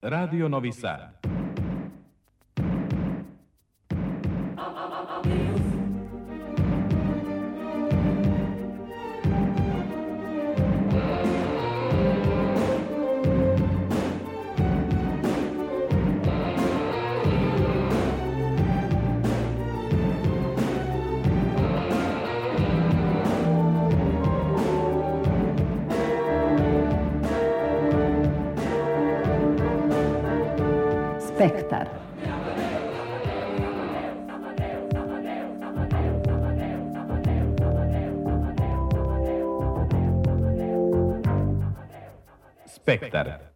Radio Novi Sad. Spectre.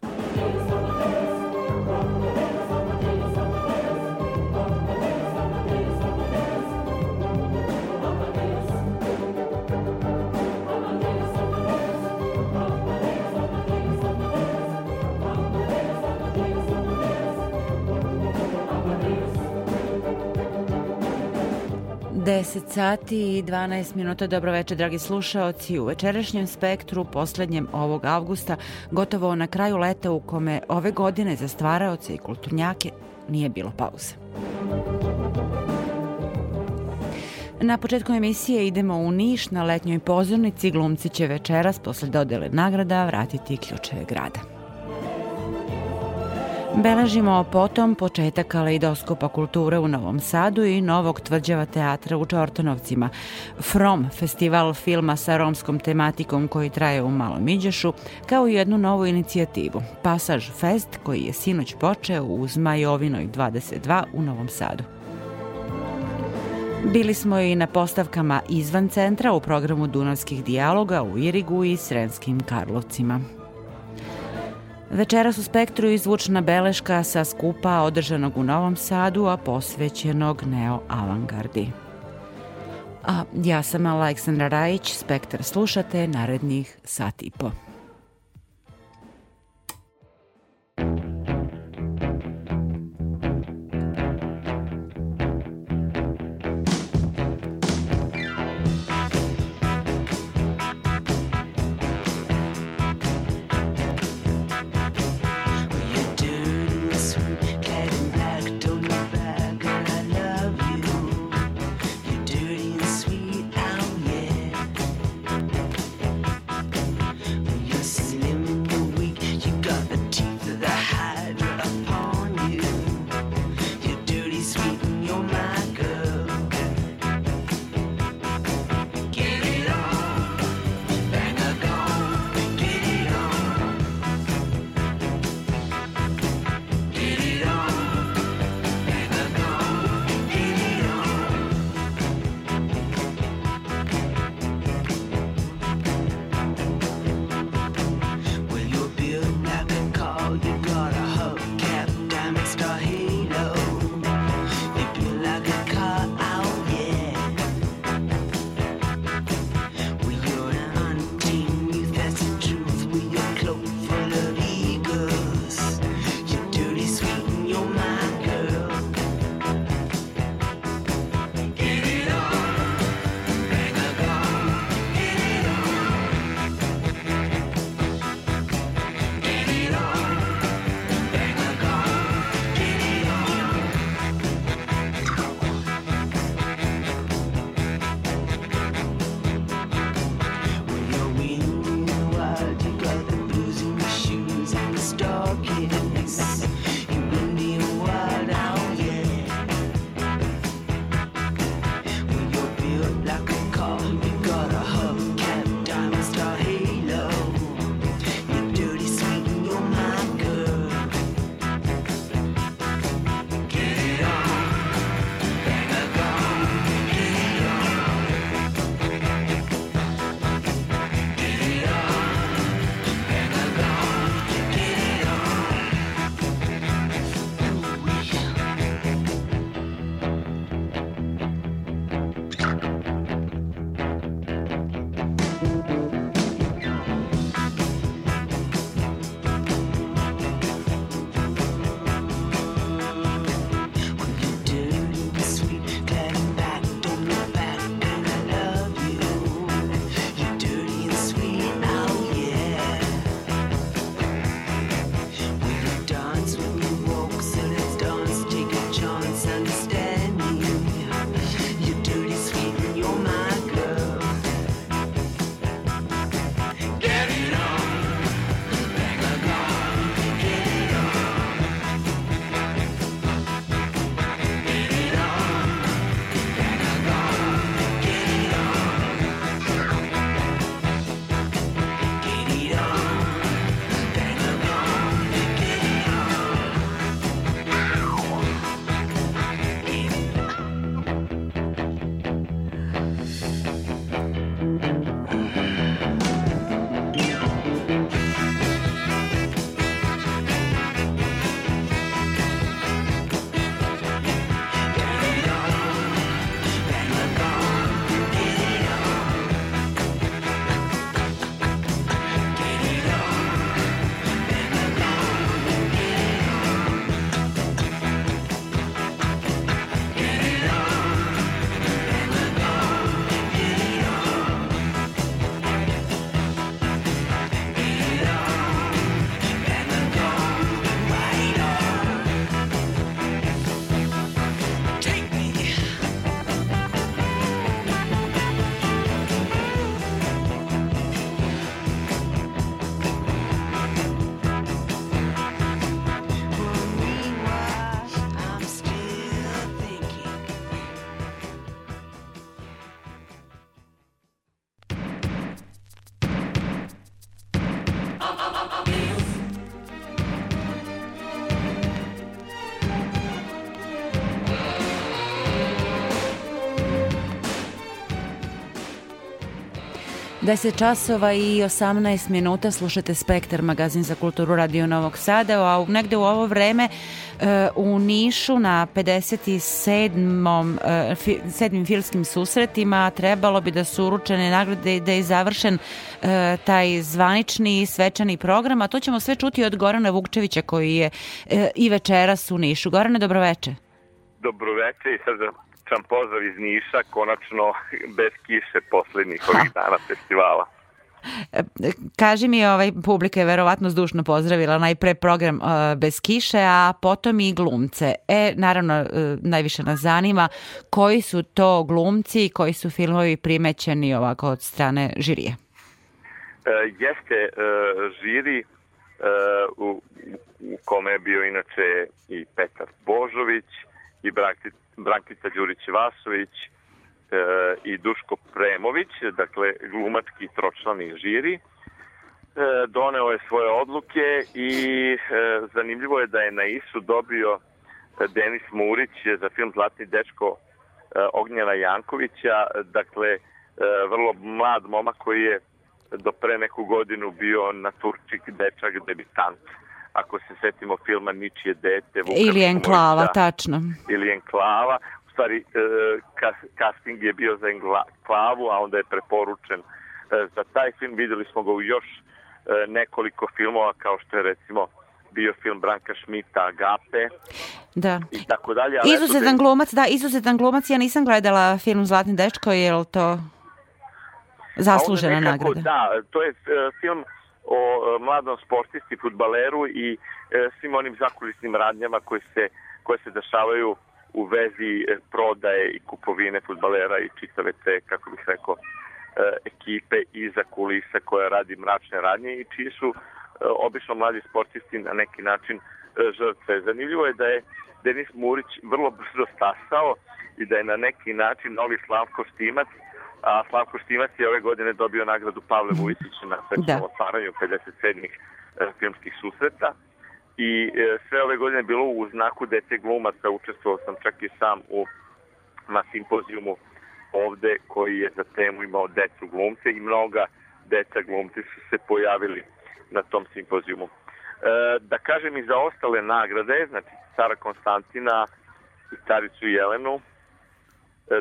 10 sati i 12 minuta. Dobro večer, dragi slušaoci. U večerašnjem spektru, poslednjem ovog avgusta, gotovo na kraju leta u kome ove godine za stvaraoce i kulturnjake nije bilo pauze. Na početku emisije idemo u Niš na letnjoj pozornici. Glumci će večeras posle dodele nagrada vratiti ključeve grada. Beležimo potom početak kaleidoskopa kulture u Novom Sadu i novog tvrđava teatra u Čortanovcima, From, festival filma sa romskom tematikom koji traje u Malom Iđešu, kao i jednu novu inicijativu, Pasaž Fest koji je sinoć počeo u Zmajovinoj 22 u Novom Sadu. Bili smo i na postavkama izvan centra u programu Dunavskih dijaloga u Irigu i Srenskim Karlovcima. Večeras u Spektru izvučena beleška sa skupa održanog u Novom Sadu, a posvećenog neo-avangardi. A ja sam Aleksandra Rajić, Spektar slušate narednih sat i po. 10 časova i 18 minuta slušate Spektar, magazin za kulturu Radio Novog Sada, a negde u ovo vreme e, u Nišu na 57. E, sedmim filmskim susretima trebalo bi da su uručene nagrade i da je završen e, taj zvanični svečani program, a to ćemo sve čuti od Gorana Vukčevića koji je i večeras u Nišu. Gorane, dobroveče. Dobroveče i sad srdačan pozdrav iz Niša, konačno bez kiše poslednjih ovih dana festivala. Kaži mi, ovaj, publika je verovatno zdušno pozdravila najpre program uh, Bez kiše, a potom i glumce. E, naravno, uh, najviše nas zanima koji su to glumci i koji su filmovi primećeni ovako od strane žirije. Uh, jeste uh, žiri uh, u, u kome je bio inače i Petar Božović i Brankica Đurić-Vasović e, i Duško Premović, dakle glumački tročlani žiri, e, doneo je svoje odluke i e, zanimljivo je da je na ISU dobio Denis Murić za film Zlatni dečko Ognjena Jankovića, dakle vrlo mlad momak koji je do pre neku godinu bio naturčik, dečak, debitant ako se setimo filma Ničije dete. Vuka ili Enklava, tačno. Ili Enklava. U stvari, e, casting je bio za Enklavu, a onda je preporučen e, za taj film. Videli smo ga u još e, nekoliko filmova, kao što je recimo bio film Branka Šmita Agape da. i tako dalje. izuzetan da... glumac, da, izuzetan glumac. Ja nisam gledala film Zlatni dečko, je li to zaslužena nekako, nagrada? Da, to je uh, film o e, mladom sportisti, futbaleru i e, svim onim zakulisnim radnjama koje se, koje se dešavaju u vezi e, prodaje i kupovine futbalera i čitave te, kako bih rekao, ekipe iza kulisa koja radi mračne radnje i čiji su obično mladi sportisti na neki način žrtve. Zanimljivo je da je Denis Murić vrlo brzo stasao i da je na neki način novi Slavko Štimac a Slavko Štimac je ove godine dobio nagradu Pavle Vujsića na svečanom da. otvaranju 57. E, filmskih susreta i e, sve ove godine bilo u znaku dece glumaca, učestvovao sam čak i sam u na simpozijumu ovde koji je za temu imao decu glumce i mnoga deca glumci su se pojavili na tom simpozijumu. E, da kažem i za ostale nagrade, znači Cara Konstantina i Caricu Jelenu,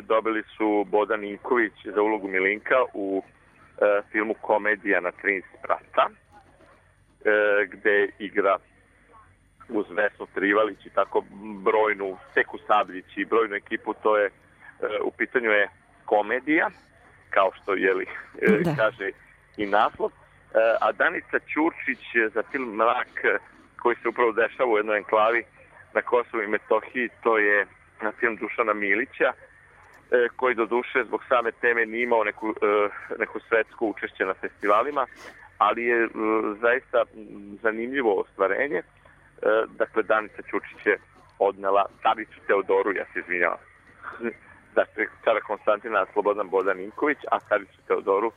dobili su Bodan Inković za ulogu Milinka u e, filmu Komedija na 13 sprata, e, gde igra uz Vesnu Trivalić i tako brojnu Seku Sabljić i brojnu ekipu, to je u pitanju je komedija, kao što jeli, da. kaže i naslov. A Danica Ćurčić za film Mrak, koji se upravo dešava u jednoj enklavi na Kosovu i Metohiji, to je na film Dušana Milića, E, koji do duše zbog same teme nije imao neku, e, neku svetsko učešće na festivalima, ali je e, zaista zanimljivo ostvarenje. Dakle, Danica Ćučić je odnela Sabicu Teodoru, ja se izvinjavam. Dakle, Cara Konstantina Slobodan Bodan Inković, a Sabicu Teodoru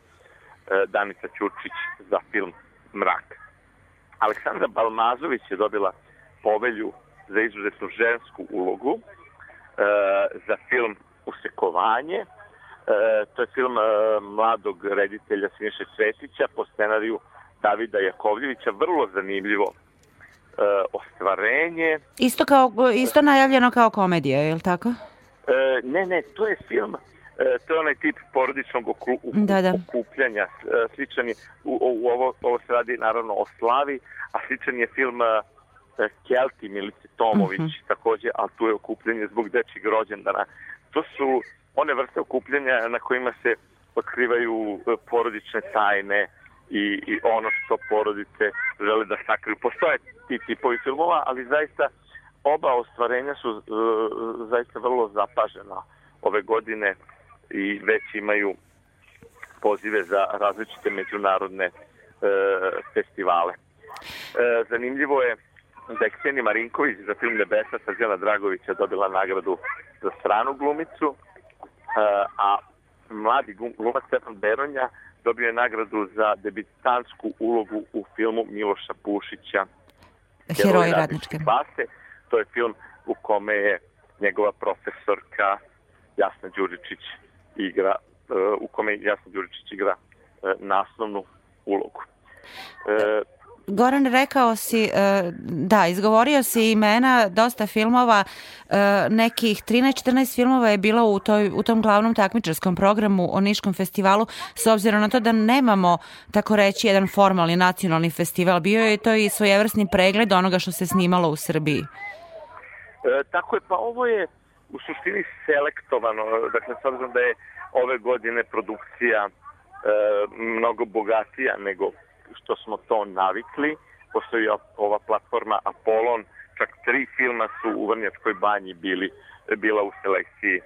Danica Ćučić za film Mrak. Aleksandra Balmazović je dobila povelju za izuzetnu žensku ulogu za film Usekovanje. E, to je film e, mladog reditelja Siniše Cvetića po scenariju Davida Jakovljevića. Vrlo zanimljivo e, ostvarenje. Isto, kao, isto najavljeno kao komedija, je li tako? E, ne, ne, to je film e, to je onaj tip porodičnog oklu, da, da. okupljanja. E, sličan je, u, u, ovo, ovo se radi naravno o slavi, a sličan je film e, Kelti Milice Tomović, uh mhm. -huh. takođe, ali tu je okupljanje zbog dečjeg rođendana. To su one vrste okupljanja na kojima se otkrivaju e, porodične tajne i, i ono što porodice žele da sakriju. Postoje ti tipovi filmova, ali zaista oba ostvarenja su uh, zaista vrlo zapažena ove godine i već imaju pozive za različite međunarodne uh, festivale. Uh, zanimljivo je da je Ksenija Marinković za film Nebesa Srđana Dragovića dobila nagradu za stranu glumicu, a mladi glumac Stefan Beronja dobio je nagradu za debitansku ulogu u filmu Miloša Pušića Heroj radničke klase. To je film u kome je njegova profesorka Jasna Đuričić igra, u kome Jasna Đuričić igra naslovnu ulogu. Goran, rekao si, e, da, izgovorio si imena dosta filmova, e, nekih 13-14 filmova je bilo u, toj, u tom glavnom takmičarskom programu o Niškom festivalu, s obzirom na to da nemamo, tako reći, jedan formalni nacionalni festival. Bio je to i svojevrsni pregled onoga što se snimalo u Srbiji. E, tako je, pa ovo je u suštini selektovano, dakle, s obzirom da je ove godine produkcija e, mnogo bogatija nego što smo to navikli. Postoji ova platforma Apollon, čak tri filma su u Vrnjačkoj banji bili, bila u selekciji e,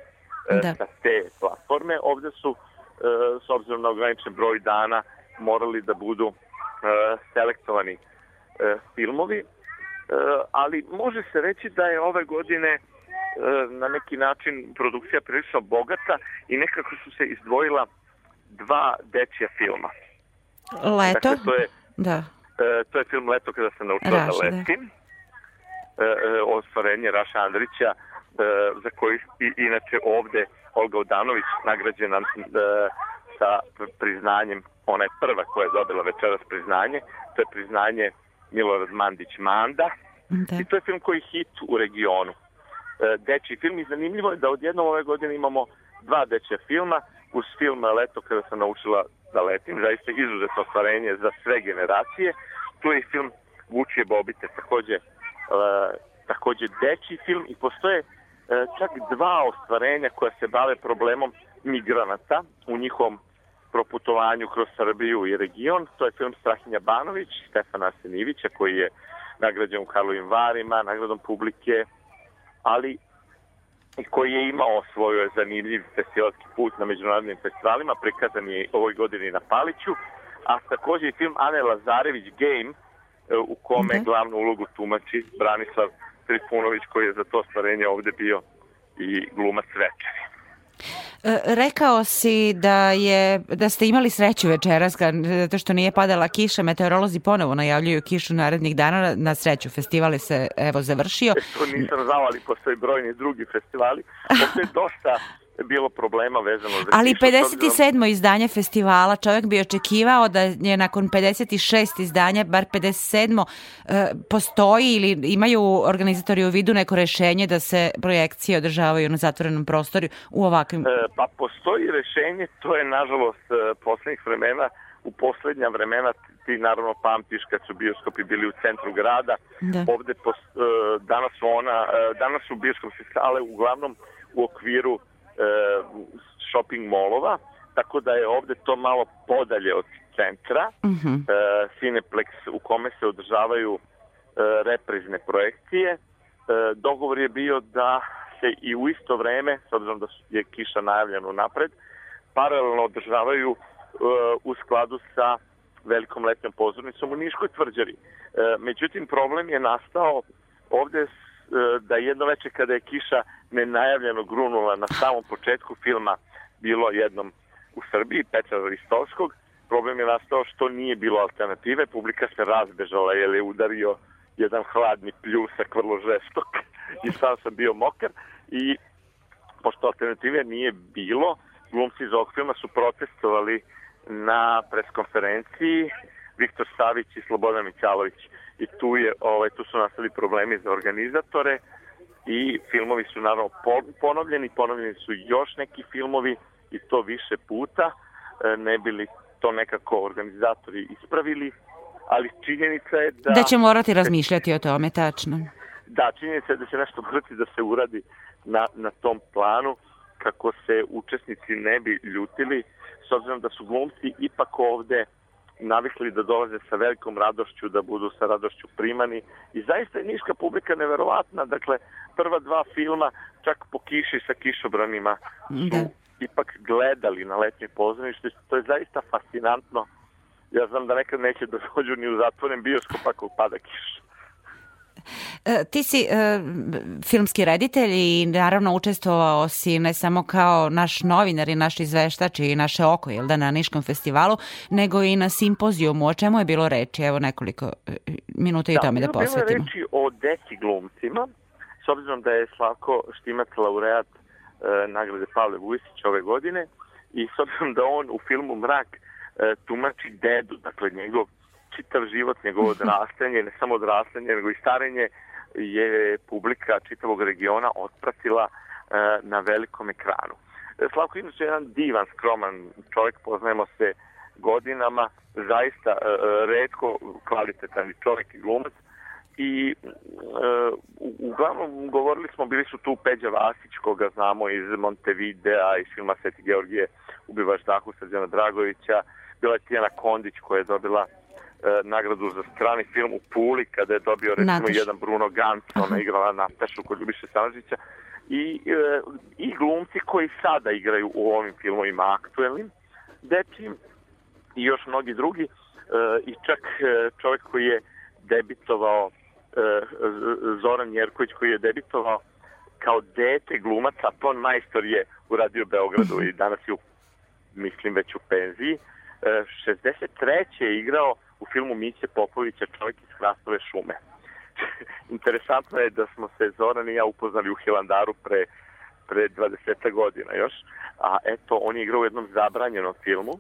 da. sa te platforme. Ovde su, e, s obzirom na ograničen broj dana, morali da budu e, selektovani filmovi, ali može se reći da je ove godine na neki način produkcija prilično bogata i nekako su se izdvojila dva dečja filma. Leto? Dakle, to je, da. E, to je film Leto kada sam naučila da Raš, da letim. Da. E, e, ostvarenje Raša Andrića, e, za koji i, inače ovde Olga Udanović nagrađena e, sa priznanjem, ona je prva koja je dobila večeras priznanje, to je priznanje Milorad Mandić Manda. Da. I to je film koji je hit u regionu. E, dečji film i zanimljivo je da odjednom ove godine imamo dva dečja filma, uz film Leto kada sam naučila da letim, zaista izuzetno ostvarenje za sve generacije. Tu je film Vučije Bobite, takođe, uh, takođe deči film i postoje uh, čak dva ostvarenja koja se bave problemom migranata u njihovom proputovanju kroz Srbiju i region. To je film Strahinja Banović, Stefana Arsenivića, koji je nagrađen u Karlovim Varima, nagradom publike, ali koji je imao svoj zanimljiv festivalski put na međunarodnim festivalima, prikazan je ovoj godini na Paliću, a takođe i film Ane Lazarević Game, e, u kome okay. glavnu ulogu tumači Branislav Trifunović, koji je za to stvarenje ovde bio i glumac večeri. E, rekao si da je da ste imali sreću večeras zato što nije padala kiša, meteorolozi ponovo najavljuju kišu narednih dana, na sreću festival se evo završio. E, to nisam znao, ali postoji brojni drugi festivali. Ovde je dosta bilo problema vezano za Ali 57. izdanje festivala čovjek bi očekivao da je nakon 56 izdanja, bar 57. E, postoji ili imaju organizatori u vidu neko rešenje da se projekcije održavaju na zatvorenom prostoru u ovakvim... E, pa postoji rešenje, to je nažalost e, poslednjih vremena u poslednja vremena ti naravno pamtiš kad su bioskopi bili u centru grada. Da. Ovde pos, danas su ona, danas su bioskopske sale uglavnom u okviru shopping molova, tako da je ovde to malo podalje od centra. Uh mhm. -huh. e, Cineplex u kome se održavaju e, reprizne projekcije. E, dogovor je bio da se i u isto vreme, s obzirom da je kiša najavljena napred, paralelno održavaju e, u skladu sa velikom letnjom pozornicom u Niškoj tvrđari. E, međutim, problem je nastao ovde E, da jedno veče kada je kiša nenajavljeno grunula na samom početku filma bilo jednom u Srbiji, Petra Ristovskog, problem je nastao što nije bilo alternative, publika se razbežala jer je udario jedan hladni pljusak vrlo žestok i sam sam bio mokar i pošto alternative nije bilo, glumci iz ovog filma su protestovali na preskonferenciji. Viktor Savić i Slobodan Mićalović i tu, je, ovaj, tu su nastali problemi za organizatore i filmovi su naravno ponovljeni, ponovljeni su još neki filmovi i to više puta, e, ne bili to nekako organizatori ispravili, ali činjenica je da... Da će morati razmišljati o tome, tačno. Da, činjenica je da će nešto morati da se uradi na, na tom planu kako se učesnici ne bi ljutili, s obzirom da su glumci ipak ovde navikli da dolaze sa velikom radošću, da budu sa radošću primani i zaista je niška publika neverovatna, dakle prva dva filma čak po kiši sa kišobranima su da. ipak gledali na letnje pozornište, to je zaista fascinantno. Ja znam da nekad neće da dođu ni u zatvoren bioskop ako pada kiša. E, ti si e, filmski reditelj i naravno učestvovao si ne samo kao naš novinar i naš izveštač i naše oko, jel da, na Niškom festivalu, nego i na simpozijumu. O čemu je bilo reči? Evo nekoliko e, minuta i da, tome da posvetimo. Da, bilo reči o deci glumcima, s obzirom da je Slavko Štimac laureat e, nagrade Pavle Vujsić ove godine i s obzirom da on u filmu Mrak tumači dedu, dakle njegov čitav život, njegovo odrastanje, ne samo odrastanje, nego i starenje je publika čitavog regiona otpratila na velikom ekranu. Slavko je jedan divan, skroman čovjek, poznajemo se godinama, zaista redko kvalitetan čovjek i glumac, i e, uglavnom govorili smo, bili su tu Peđa Vasić, koga znamo iz Montevidea, iz filma Sveti Georgije, Ubivaš dahu Srđana Dragovića, bila je Tijana Kondić koja je dobila e, nagradu za strani film u Puli, kada je dobio recimo Nataš. jedan Bruno Gantz, ona igrala Natašu kod Ljubiše Salažića, i, e, i glumci koji sada igraju u ovim filmovima aktuelnim, dečim i još mnogi drugi, e, i čak e, čovjek koji je debitovao E, Zoran Jerković koji je debitovao kao dete glumaca, Ton Majstor je uradio Beogradu i danas je, u, mislim, već u penziji. 63. E, je igrao u filmu Miće Popovića Čovjek iz Hrastove šume. Interesantno je da smo se Zoran i ja upoznali u Hilandaru pre, pre 20 godina još, a eto, on je igrao u jednom zabranjenom filmu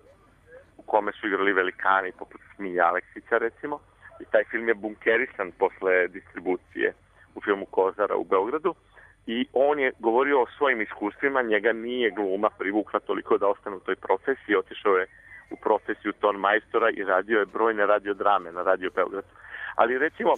u kome su igrali velikani poput Smilja Aleksića recimo i taj film je bunkerisan posle distribucije u filmu Kozara u Beogradu i on je govorio o svojim iskustvima, njega nije gluma privukla toliko da ostane u toj profesiji, otišao je u profesiju ton majstora i radio je brojne radiodrame na Radio Beogradu. Ali recimo,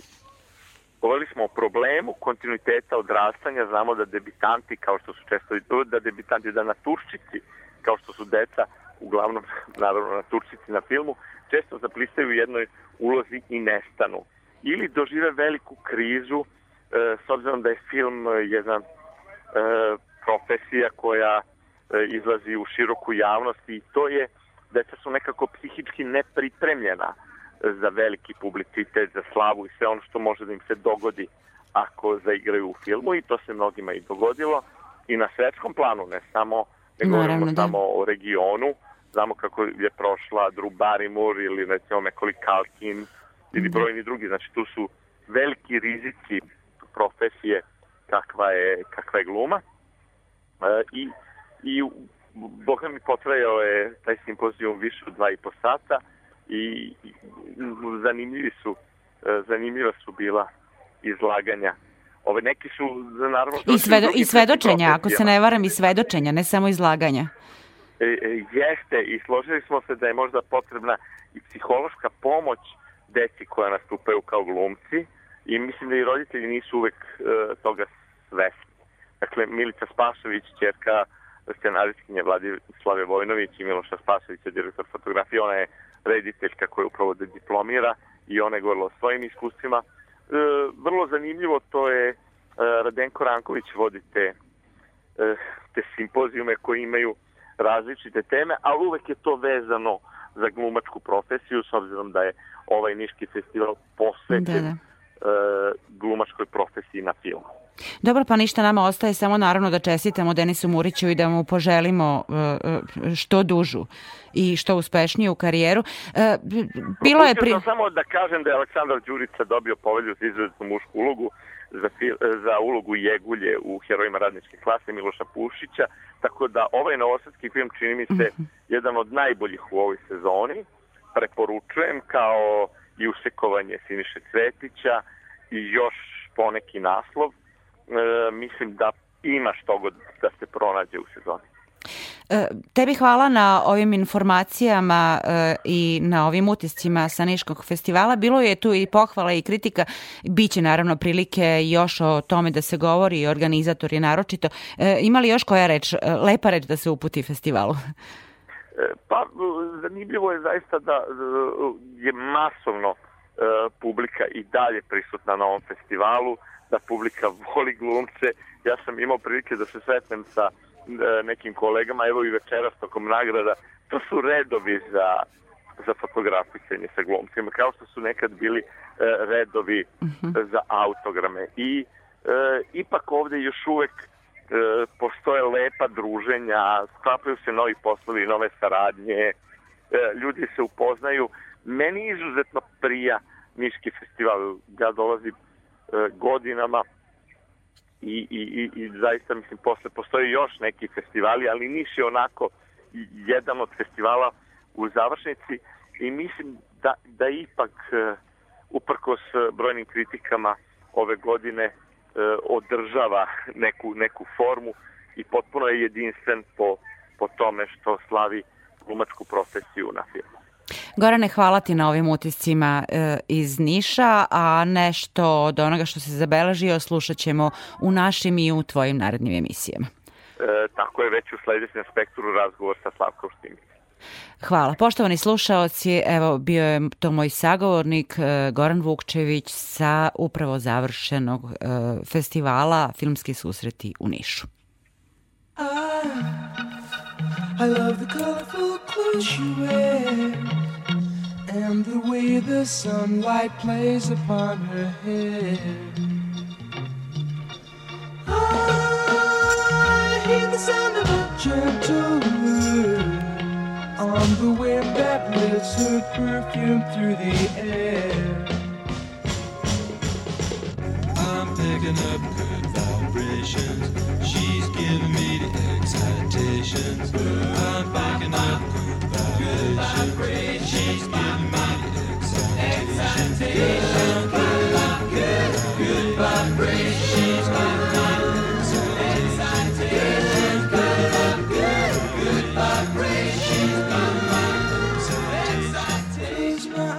govorili smo o problemu kontinuiteta odrastanja, znamo da debitanti, kao što su često, da debitanti, da na Turščici, kao što su deca, uglavnom, naravno na Turčici na filmu, često zaplistaju u jednoj ulozi i nestanu. Ili dožive veliku krizu, e, s obzirom da je film jedna e, profesija koja e, izlazi u široku javnost i to je, deca su nekako psihički nepripremljena za veliki publicitet, za slavu i sve ono što može da im se dogodi ako zaigraju u filmu i to se mnogima i dogodilo i na svetskom planu, ne samo ne govorimo da. samo o regionu, znamo kako je prošla Drew Barrymore ili recimo Macaulay Culkin ili da. brojni drugi. Znači tu su veliki rizici profesije kakva je, kakva je gluma. E, I, i Boga mi potrajao je taj simpozijum više od dva i po sata i, zanimljivi su, e, zanimljiva su bila izlaganja Ove neki su naravno I, svedo, i svedočenja, ako se ne varam i svedočenja, ne samo izlaganja. E, e, jeste i složili smo se da je možda potrebna i psihološka pomoć deci koja nastupaju kao glumci i mislim da i roditelji nisu uvek e, toga svesni. Dakle, Milica Spašović, čerka scenarijskinje Vladislave Vojnović i Miloša Spašovića, direktor fotografije, ona je rediteljka koja upravo da diplomira i ona je govorila o svojim iskustvima. E, vrlo zanimljivo to je e, Radenko Ranković vodite e, te simpozijume koji imaju različite teme, ali uvek je to vezano za glumačku profesiju, s obzirom da je ovaj Niški festival posvećen da, da. E, glumačkoj profesiji na filmu. Dobro, pa ništa nama ostaje samo naravno da čestitamo Denisu Muriću i da mu poželimo e, e, što dužu i što uspešniju karijeru. Bilo je pri... samo da kažem da je Aleksandar Đurica dobio povelju za izuzetnu mušku ulogu za, za ulogu Jegulje u Herojima radničke klase Miloša Pušića, tako da ovaj novosadski film čini mi se mhm. jedan od najboljih u ovoj sezoni. Preporučujem kao i usekovanje Siniše Cvetića i još poneki naslov. E, mislim da ima što god da se pronađe u sezoni. E, tebi hvala na ovim informacijama e, i na ovim utiscima sa Niškog festivala. Bilo je tu i pohvala i kritika. Biće naravno prilike još o tome da se govori i organizatori naročito. E, ima li još koja reč, lepa reč da se uputi festivalu? Pa, zanimljivo je zaista da je masovno publika i dalje prisutna na ovom festivalu, da publika voli glumce. Ja sam imao prilike da se sretnem sa E, nekim kolegama, evo i večeras tokom nagrada, to su redovi za, za fotografisanje sa glumcima, kao što su nekad bili e, redovi uh mhm. -huh. za autograme. I e, ipak ovde još uvek e, postoje lepa druženja, sklapaju se novi poslovi, nove saradnje, e, ljudi se upoznaju. Meni izuzetno prija Niški festival, ja dolazim godinama i, i, i, i zaista mislim posle postoji još neki festivali, ali Niš je onako jedan od festivala u završnici i mislim da, da ipak uh, uprkos brojnim kritikama ove godine održava neku, neku formu i potpuno je jedinstven po, po tome što slavi glumačku profesiju na filmu. Gorane, hvala ti na ovim utiscima e, iz Niša, a nešto od onoga što se zabeležio slušat ćemo u našim i u tvojim narednim emisijama. E, tako je već u sledećem spektru razgovor sa Slavkom Štimić. Hvala. Poštovani slušaoci, evo bio je to moj sagovornik e, Goran Vukčević sa upravo završenog e, festivala Filmski susreti u Nišu. I, I love the colorful clothes she wears And the way the sunlight plays upon her hair. I hear the sound of a gentle word On the wind that lifts her perfume through the air. I'm picking up excitations. She's giving me the excitations. I'm backing up. She's giving the excitations. Good, good vibration. She's giving me excitations. Good, good. She's giving excitations.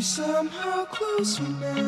Somehow closer now.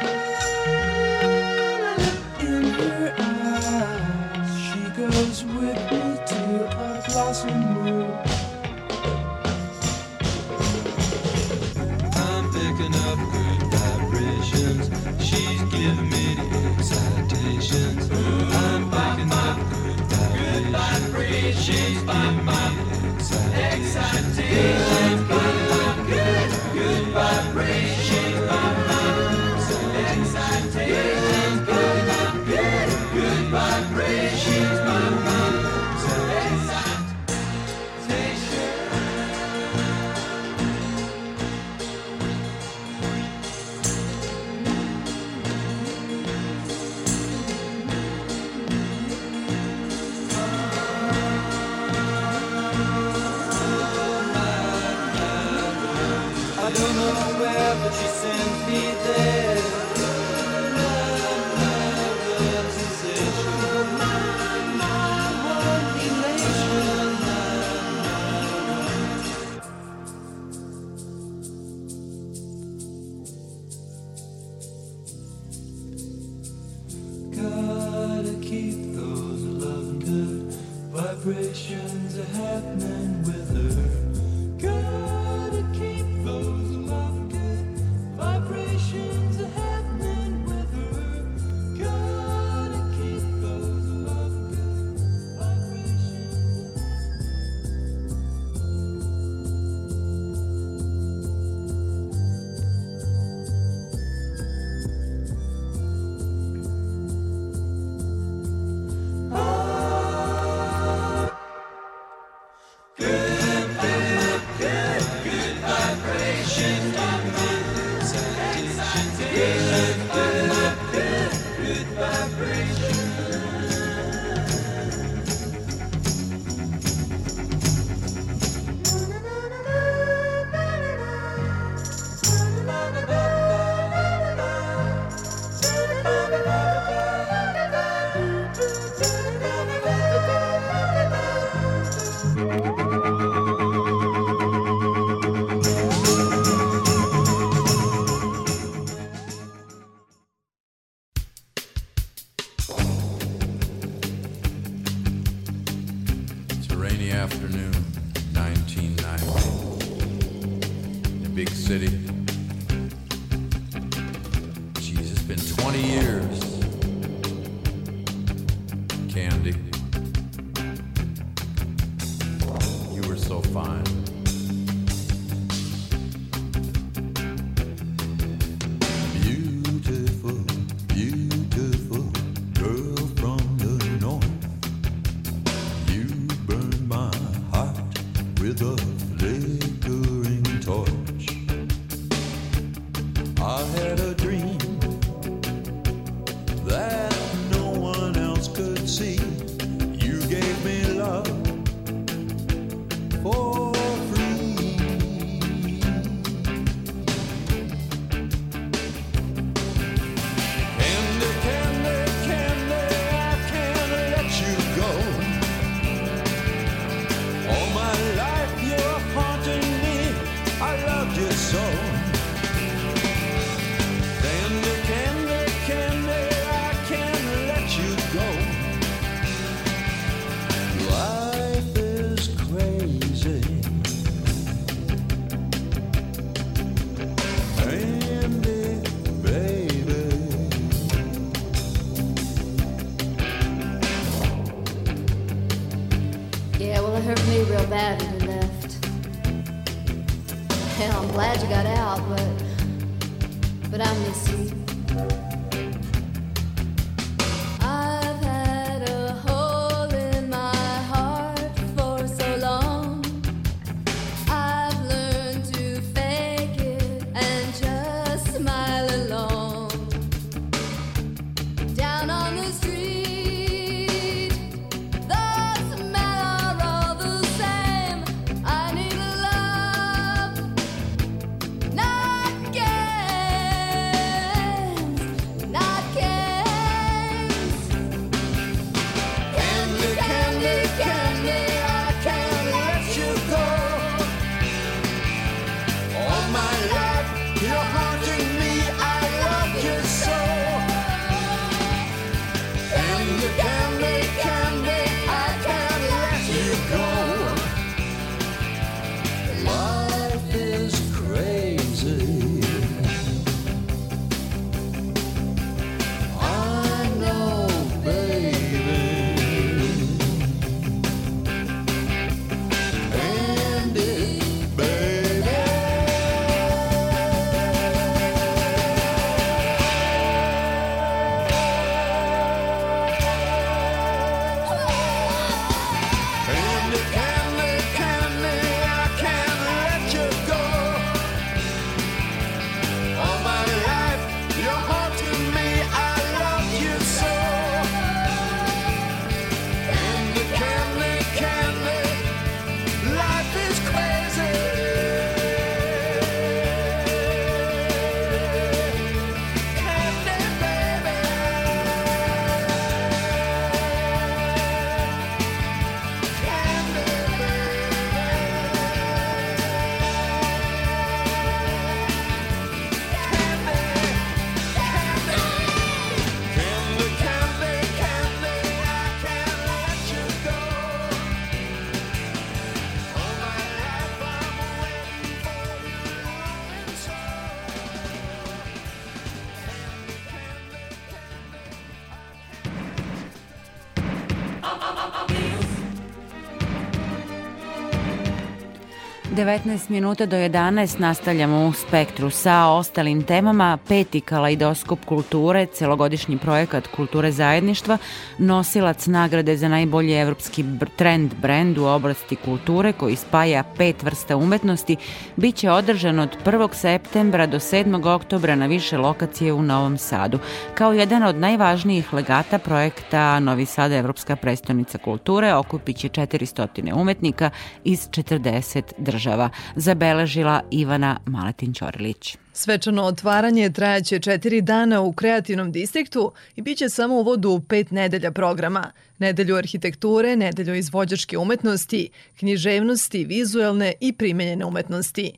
19 minuta do 11 nastavljamo u spektru sa ostalim temama. Peti kalaidoskop kulture, celogodišnji projekat kulture zajedništva, nosilac nagrade za najbolji evropski trend brend u oblasti kulture koji spaja pet vrsta umetnosti, bit će održan od 1. septembra do 7. oktobra na više lokacije u Novom Sadu. Kao jedan od najvažnijih legata projekta Novi Sada Evropska prestonica kulture okupit će 400 umetnika iz 40 država država, zabeležila Ivana Maletin-Ćorilić. Svečano otvaranje trajaće četiri dana u kreativnom distriktu i biće samo u vodu pet nedelja programa. Nedelju arhitekture, nedelju izvođačke umetnosti, književnosti, vizuelne i primenjene umetnosti.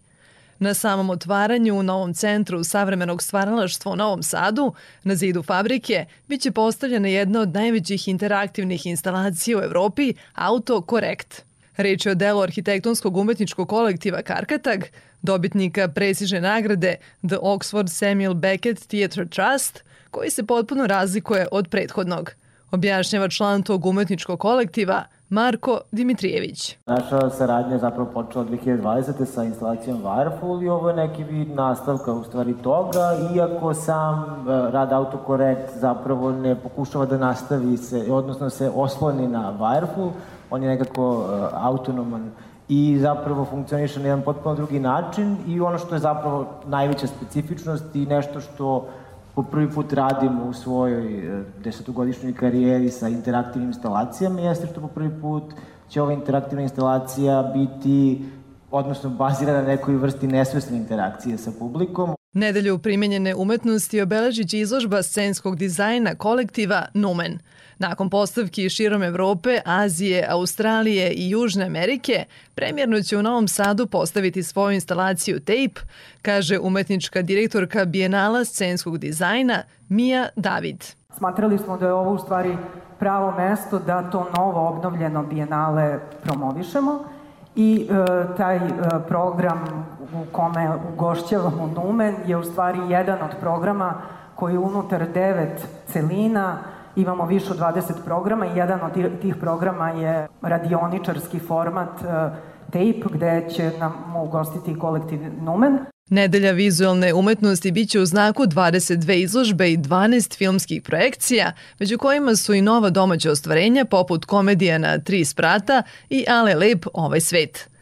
Na samom otvaranju u Novom centru savremenog stvaralaštva u Novom Sadu, na zidu fabrike, biće postavljena jedna od najvećih interaktivnih instalacija u Evropi, Auto Correct. Reč je o delu arhitektonskog umetničkog kolektiva Karkatag, dobitnika presižne nagrade The Oxford Samuel Beckett Theatre Trust, koji se potpuno razlikuje od prethodnog. Objašnjava član tog umetničkog kolektiva Marko Dimitrijević. Naša saradnja je zapravo počela 2020. sa instalacijom Wireful i ovo je neki vid nastavka u stvari toga, iako sam e, rad Autocorrect zapravo ne pokušava da nastavi se, odnosno se osloni na Wireful, on je nekako uh, autonoman i zapravo funkcioniše na jedan potpuno drugi način i ono što je zapravo najveća specifičnost i nešto što po prvi put radimo u svojoj uh, desetogodišnjoj karijeri sa interaktivnim instalacijama jeste što po prvi put će ova interaktivna instalacija biti odnosno bazirana na nekoj vrsti nesvesne interakcije sa publikom. Nedelju primenjene umetnosti obeležit će izložba scenskog dizajna kolektiva Numen – Nakon postavki širom Evrope, Azije, Australije i Južne Amerike, premjerno će u Novom Sadu postaviti svoju instalaciju Tape, kaže umetnička direktorka Bijenala scenskog dizajna Mija David. Smatrali smo da je ovo u stvari pravo mesto da to novo obnovljeno bijenale promovišemo i e, taj e, program u kome ugošćavamo Numen je u stvari jedan od programa koji unutar devet celina imamo više od 20 programa i jedan od tih programa je radioničarski format e, tape gde će nam ugostiti kolektiv Numen. Nedelja vizualne umetnosti biće u znaku 22 izložbe i 12 filmskih projekcija, među kojima su i nova domaća ostvarenja poput komedija na Tri sprata i Ale lep ovaj svet.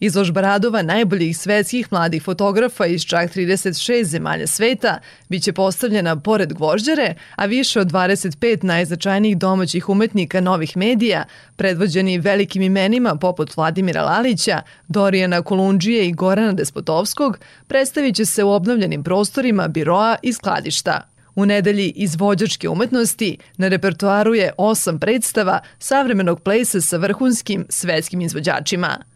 Izložba radova najboljih svetskih mladih fotografa iz čak 36 zemalja sveta biće postavljena pored gvožđare, a više od 25 najznačajnijih domaćih umetnika novih medija, predvođeni velikim imenima poput Vladimira Lalića, Dorijana Kolundžije i Gorana Despotovskog, predstavit će se u obnovljenim prostorima biroa i skladišta. U nedelji izvođačke umetnosti na repertoaru je osam predstava savremenog plesa sa vrhunskim svetskim izvođačima –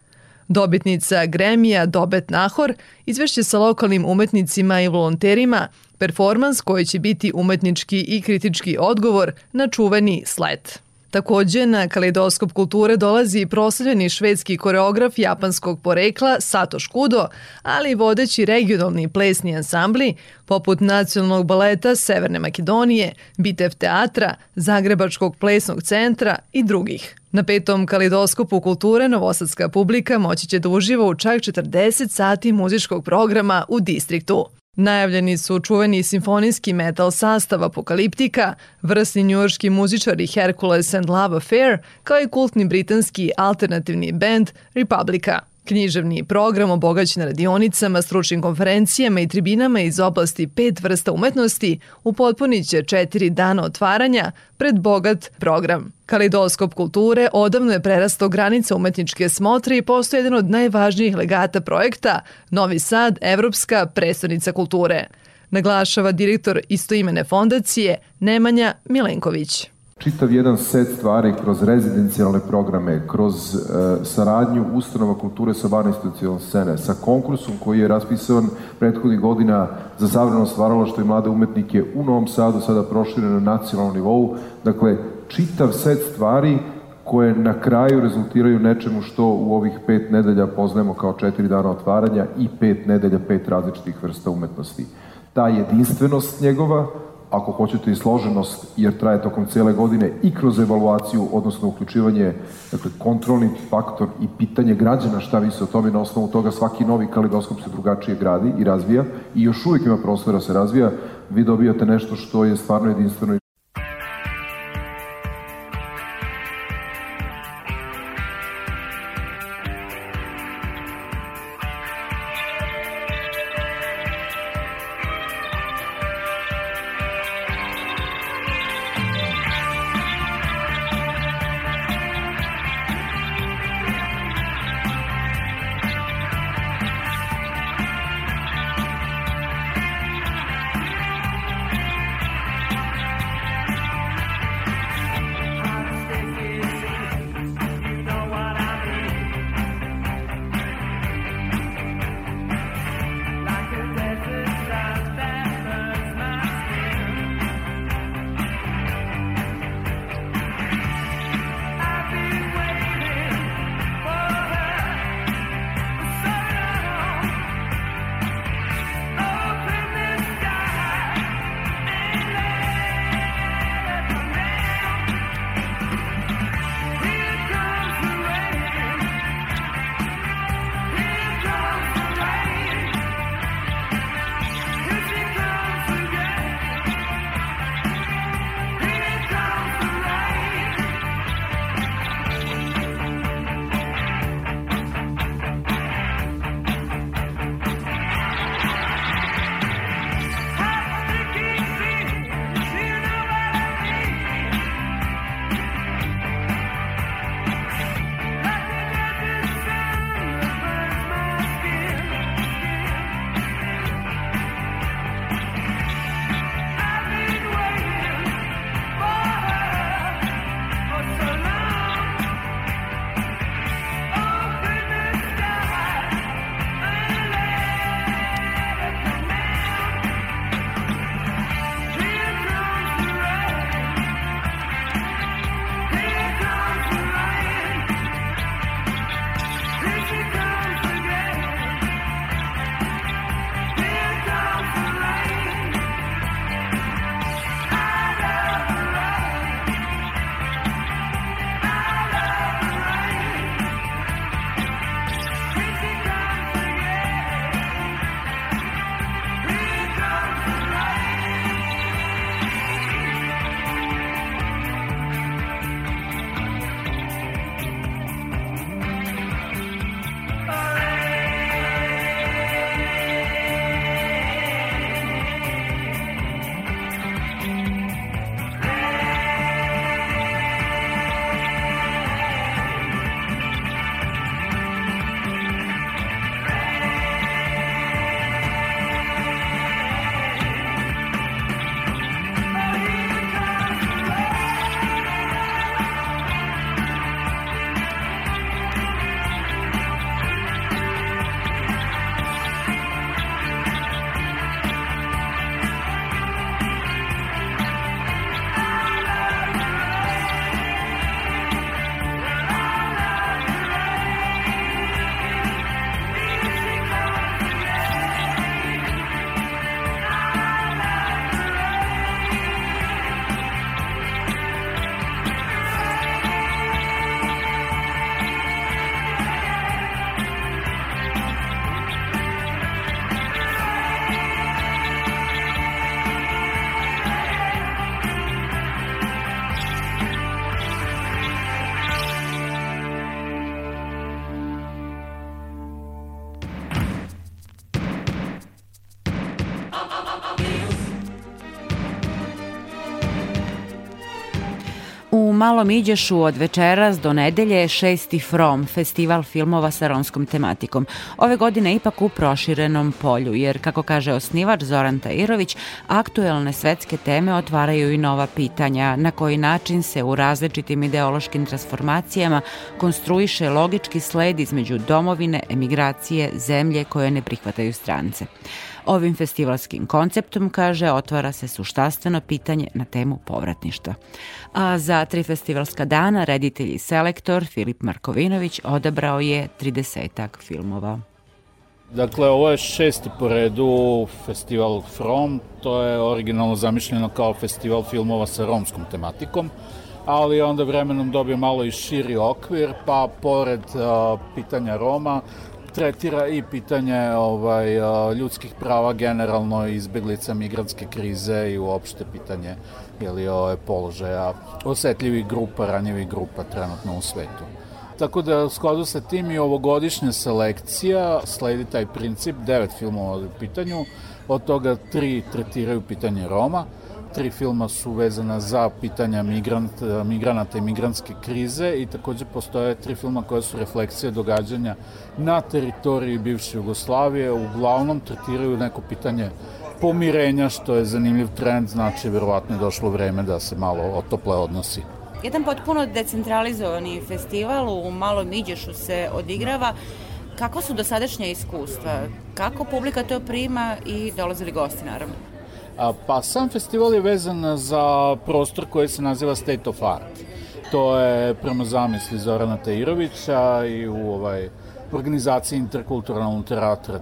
Dobitnica Gremija Dobet Nahor izvešće sa lokalnim umetnicima i volonterima performans koji će biti umetnički i kritički odgovor na čuveni slet. Takođe, na kaleidoskop kulture dolazi i proslavljeni švedski koreograf japanskog porekla Sato Škudo, ali i vodeći regionalni plesni ansambli poput Nacionalnog baleta Severne Makedonije, Bitev teatra, Zagrebačkog plesnog centra i drugih. Na petom kalidoskopu kulture novosadska publika moći će da uživa u čak 40 sati muzičkog programa u distriktu. Najavljeni su čuveni simfonijski metal sastav Apokaliptika, vrsni njujorski muzičari Hercules and Love Affair, kao i kultni britanski alternativni band Republika. Književni program obogaćen radionicama, stručnim konferencijama i tribinama iz oblasti pet vrsta umetnosti upotpunit će četiri dana otvaranja pred bogat program. Kalidoskop kulture odavno je prerastao granice umetničke smotre i postoje jedan od najvažnijih legata projekta Novi Sad, Evropska predstavnica kulture. Naglašava direktor istoimene fondacije Nemanja Milenković čitav jedan set stvari kroz rezidencijalne programe, kroz e, saradnju ustanova kulture sa van institucijalne scene, sa konkursom koji je raspisan prethodnih godina za savremeno stvaralaštvo i mlade umetnike u Novom Sadu, sada prošireno na nacionalnom nivou. Dakle, čitav set stvari koje na kraju rezultiraju nečemu što u ovih pet nedelja poznajemo kao četiri dana otvaranja i pet nedelja, pet različitih vrsta umetnosti. Ta jedinstvenost njegova, ako hoćete i složenost, jer traje tokom cijele godine i kroz evaluaciju, odnosno uključivanje, dakle, kontrolni faktor i pitanje građana šta vi se o tome, na osnovu toga svaki novi kalidoskop se drugačije gradi i razvija i još uvijek ima prostora da se razvija, vi dobijate nešto što je stvarno jedinstveno Malom Iđešu od večeras do nedelje je šesti From, festival filmova sa romskom tematikom. Ove godine ipak u proširenom polju, jer, kako kaže osnivač Zoran Tajirović, aktuelne svetske teme otvaraju i nova pitanja na koji način se u različitim ideološkim transformacijama konstruiše logički sled između domovine, emigracije, zemlje koje ne prihvataju strance. Ovim festivalskim konceptom, kaže, otvara se suštastveno pitanje na temu povratništva. A za tri festivalska dana reditelj i selektor Filip Markovinović odabrao je 30 filmova. Dakle, ovo je šesti po redu festival From, to je originalno zamišljeno kao festival filmova sa romskom tematikom, ali onda vremenom dobio malo i širi okvir, pa pored uh, pitanja Roma tretira i pitanje ovaj, ljudskih prava generalno, izbeglica migranske krize i uopšte pitanje jeli, ove, položaja osetljivih grupa, ranjivih grupa trenutno u svetu. Tako da skladu sa tim i ovogodišnja selekcija sledi taj princip, devet filmova u pitanju, od toga tri tretiraju pitanje Roma, tri filma su vezana za pitanja migrant, migranata i migrantske krize i takođe postoje tri filma koje su refleksije događanja na teritoriji bivše Jugoslavije, uglavnom tretiraju neko pitanje pomirenja, što je zanimljiv trend, znači verovatno je došlo vreme da se malo otople odnosi. Jedan potpuno decentralizovani festival u Malom Iđešu se odigrava. Kako su dosadašnje iskustva? Kako publika to prima i dolazili gosti, naravno? Pa sam festival je vezan za prostor koji se naziva State of Art. To je prema zamisli Zorana Tajirovića i u ovaj, organizaciji interkulturalnog teatra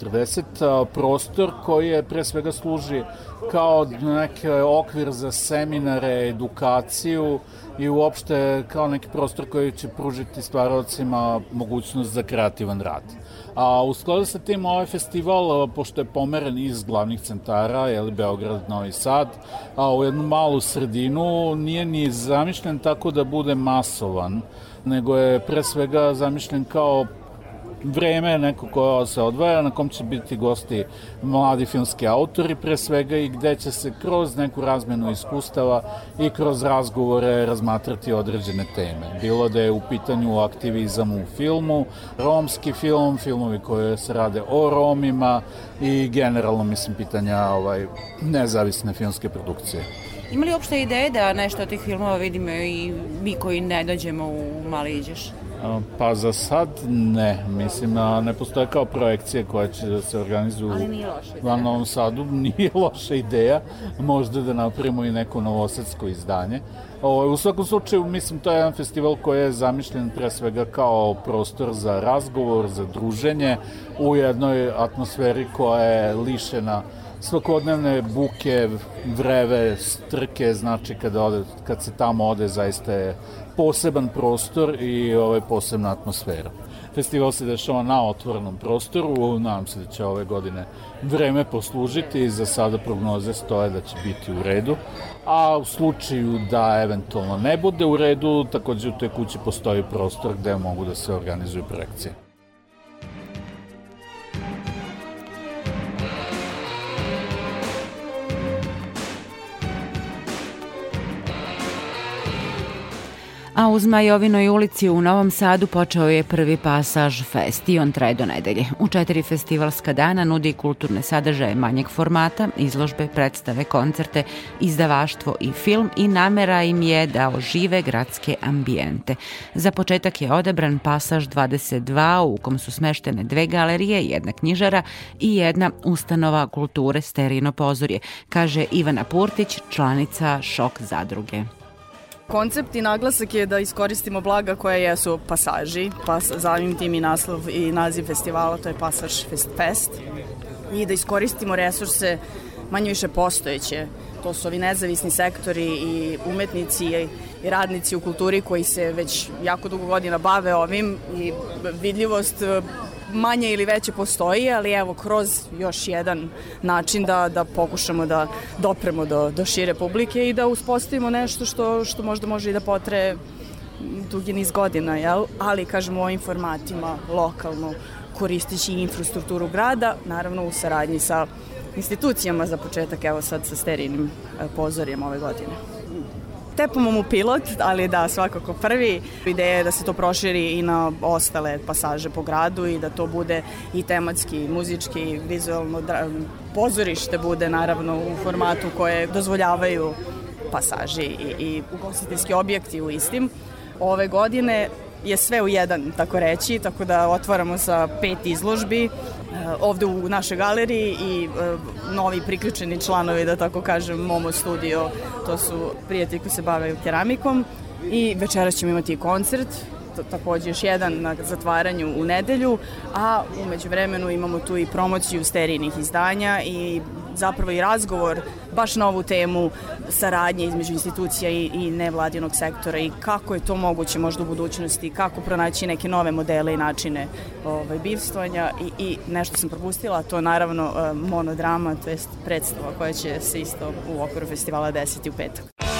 340, prostor koji je pre svega služi kao neki okvir za seminare, edukaciju i uopšte kao neki prostor koji će pružiti stvaravcima mogućnost za kreativan rad. A u skladu sa tim ovaj festival, pošto je pomeren iz glavnih centara, je li Beograd, Novi Sad, a u jednu malu sredinu nije ni zamišljen tako da bude masovan, nego je pre svega zamišljen kao vreme neko koje se odvaja, na kom će biti gosti mladi filmski autori pre svega i gde će se kroz neku razmenu iskustava i kroz razgovore razmatrati određene teme. Bilo da je u pitanju aktivizam u filmu, romski film, filmovi koje se rade o Romima i generalno, mislim, pitanja ovaj, nezavisne filmske produkcije. Ima li uopšte ideje da nešto od tih filmova vidimo i mi koji ne dođemo u Mali Iđeš? Pa za sad ne, mislim, ne postoje kao projekcije koje će da se organizuju u Novom Sadu, nije loša ideja, možda da napravimo i neko novosadsko izdanje. U svakom slučaju, mislim, to je jedan festival koji je zamišljen pre svega kao prostor za razgovor, za druženje u jednoj atmosferi koja je lišena svakodnevne buke, vreve, strke, znači kad, ode, kad se tamo ode zaista je poseban prostor i ovaj, posebna atmosfera. Festival se dešava na otvorenom prostoru, nadam se da će ove godine vreme poslužiti i za sada prognoze stoje da će biti u redu, a u slučaju da eventualno ne bude u redu, takođe u toj kući postoji prostor gde mogu da se organizuju projekcije. A u Zmajovinoj ulici u Novom Sadu počeo je prvi pasaž Fest i on traje do nedelje. U četiri festivalska dana nudi kulturne sadržaje manjeg formata, izložbe, predstave, koncerte, izdavaštvo i film i namera im je da ožive gradske ambijente. Za početak je odabran pasaž 22 u kom su smeštene dve galerije, jedna knjižara i jedna ustanova kulture Sterino pozorje, kaže Ivana Purtić, članica Šok zadruge. Koncept i naglasak je da iskoristimo blaga koja jesu pasaži, pa zavim tim i naslov i naziv festivala, to je Pasaž Fest Fest, i da iskoristimo resurse manje više postojeće. To su ovi nezavisni sektori i umetnici i radnici u kulturi koji se već jako dugo godina bave ovim i vidljivost manje ili veće postoji, ali evo kroz još jedan način da, da pokušamo da dopremo do, do šire publike i da uspostavimo nešto što, što možda može i da potre dugi niz godina, jel? ali kažemo o ovim formatima lokalno koristići infrastrukturu grada, naravno u saradnji sa institucijama za početak, evo sad sa sterinim e, pozorijem ove godine. Tepamo mu pilot, ali da, svakako prvi. Ideja je da se to proširi i na ostale pasaže po gradu i da to bude i tematski, muzički, vizualno, pozorište bude naravno u formatu koje dozvoljavaju pasaži i, i ugostiteljski objekti u istim. Ove godine je sve u jedan, tako reći, tako da otvaramo sa pet izložbi ovde u našoj galeriji i e, novi priključeni članovi, da tako kažem, Momo Studio, to su prijatelji koji se bave keramikom i večeras ćemo imati koncert takođe još jedan na zatvaranju u nedelju, a umeđu vremenu imamo tu i promociju sterijnih izdanja i zapravo i razgovor baš na ovu temu saradnje između institucija i, i nevladinog sektora i kako je to moguće možda u budućnosti, kako pronaći neke nove modele i načine ovaj, bivstvanja i, i nešto sam propustila, to naravno eh, monodrama, to je predstava koja će se isto u okviru festivala desiti u petak.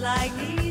like you.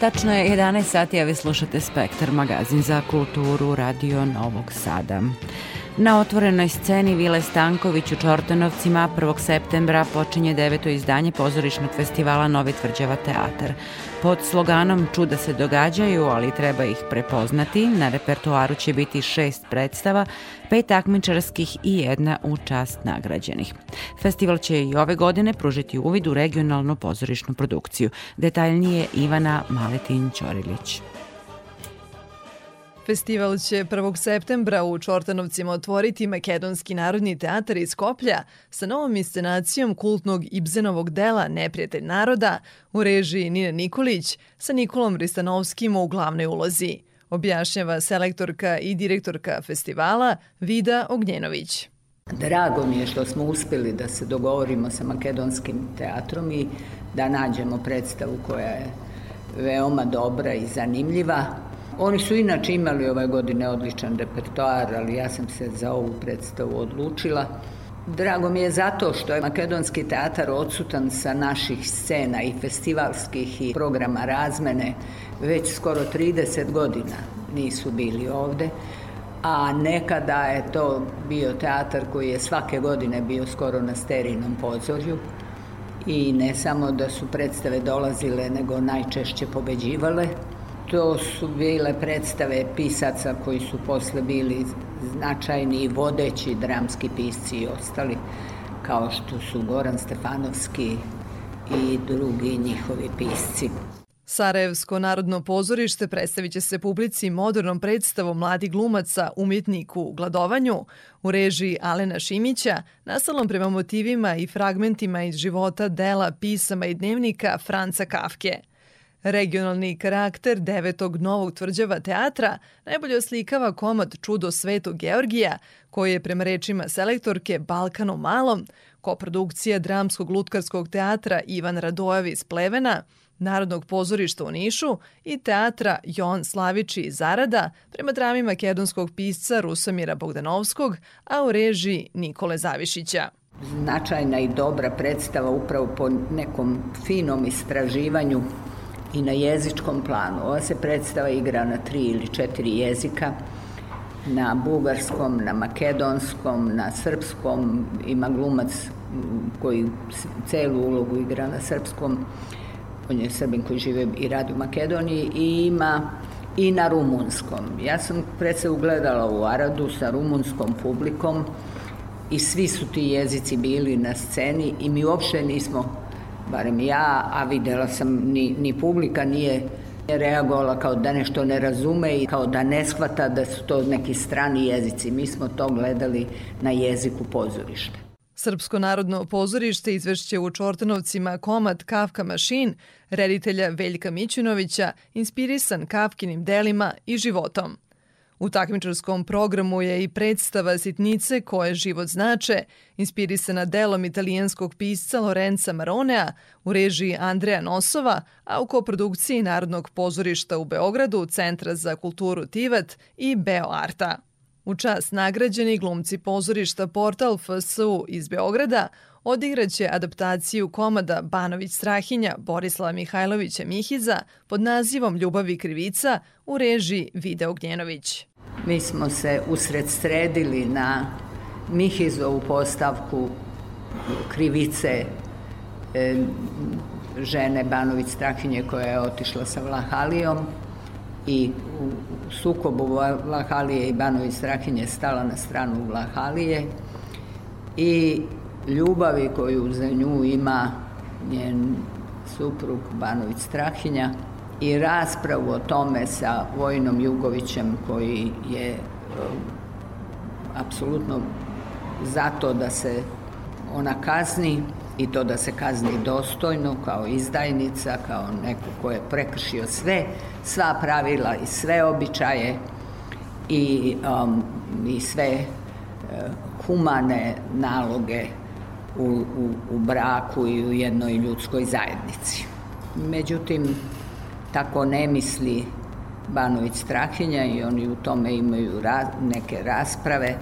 Tačno je 11 sati, a vi slušate Spektar, magazin za kulturu Radio Novog Sada. Na otvorenoj sceni Vile Stanković u Čortanovcima 1. septembra počinje deveto izdanje pozorišnog festivala Novi tvrđava teatar. Pod sloganom Čuda se događaju, ali treba ih prepoznati, na repertoaru će biti šest predstava, pet takmičarskih i jedna u čast nagrađenih. Festival će i ove godine pružiti uvid u regionalnu pozorišnu produkciju. Detaljnije Ivana Maletin-Ćorilić. Festival će 1. septembra u Čortanovcima otvoriti Makedonski narodni teatar iz Koplja sa novom inscenacijom kultnog Ibzenovog dela Neprijatelj naroda u režiji Nina Nikolić sa Nikolom Ristanovskim u glavnoj ulozi, objašnjava selektorka i direktorka festivala Vida Ognjenović. Drago mi je što smo uspeli da se dogovorimo sa Makedonskim teatrom i da nađemo predstavu koja je veoma dobra i zanimljiva. Oni su inače imali ove godine odličan repertoar, ali ja sam se za ovu predstavu odlučila. Drago mi je zato što je Makedonski teatar odsutan sa naših scena i festivalskih i programa razmene već skoro 30 godina nisu bili ovde a nekada je to bio teatar koji je svake godine bio skoro na sterinom pozorju i ne samo da su predstave dolazile, nego najčešće pobeđivale. To su bile predstave pisaca koji su posle bili značajni i vodeći dramski pisci i ostali, kao što su Goran Stefanovski i drugi njihovi pisci. Sarajevsko narodno pozorište predstavit će se publici modernom predstavom mladi glumaca umjetniku u gladovanju u režiji Alena Šimića, nastalom prema motivima i fragmentima iz života dela, pisama i dnevnika Franca Kafke. Regionalni karakter devetog novog tvrđava teatra najbolje oslikava komad Čudo svetog Georgija, koji je prema rečima selektorke Balkano malom, koprodukcija dramskog lutkarskog teatra Ivan Radojevi iz Plevena, Narodnog pozorišta u Nišu i teatra Jon Slavići iz Zarada prema drami makedonskog pisca Rusomira Bogdanovskog, a u režiji Nikole Zavišića. Značajna i dobra predstava upravo po nekom finom istraživanju i na jezičkom planu. Ova se predstava igra na tri ili četiri jezika, na bugarskom, na makedonskom, na srpskom, ima glumac koji celu ulogu igra na srpskom, on je Srbin koji žive i radi u Makedoniji i ima i na rumunskom. Ja sam predstavu gledala u Aradu sa rumunskom publikom i svi su ti jezici bili na sceni i mi uopšte nismo, barem ja, a videla sam, ni, ni publika nije reagovala kao da nešto ne razume i kao da ne shvata da su to neki strani jezici. Mi smo to gledali na jeziku pozorišta. Srpsko narodno pozorište izvešće u Čortanovcima komad Kafka Mašin, reditelja Veljka Mićunovića, inspirisan Kafkinim delima i životom. U takmičarskom programu je i predstava Sitnice koje život znače, inspirisana delom italijanskog pisca Lorenza Maronea u režiji Andreja Nosova, a u koprodukciji Narodnog pozorišta u Beogradu, Centra za kulturu Tivat i Beo Arta. U čas nagrađeni glumci pozorišta Portal FSU iz Beograda odigraće adaptaciju komada Banović Strahinja Borislava Mihajlovića Mihiza pod nazivom Ljubav i krivica u režiji Vide Ognjenović. Mi smo se usred sredili na Mihizovu postavku krivice e, žene Banović Strahinje koja je otišla sa Vlahalijom i u sukobu Vlahalije i Banović Strahinje stala na stranu Vlahalije i ljubavi koju za nju ima njen suprug Banović Strahinja i raspravu o tome sa Vojnom Jugovićem koji je um, apsolutno zato da se ona kazni i to da se kazni dostojno kao izdajnica, kao neko ko je prekršio sve, sva pravila i sve običaje i, um, i sve uh, humane naloge u, u, u braku i u jednoj ljudskoj zajednici. Međutim, tako ne misli Banović Strahinja i oni u tome imaju ra neke rasprave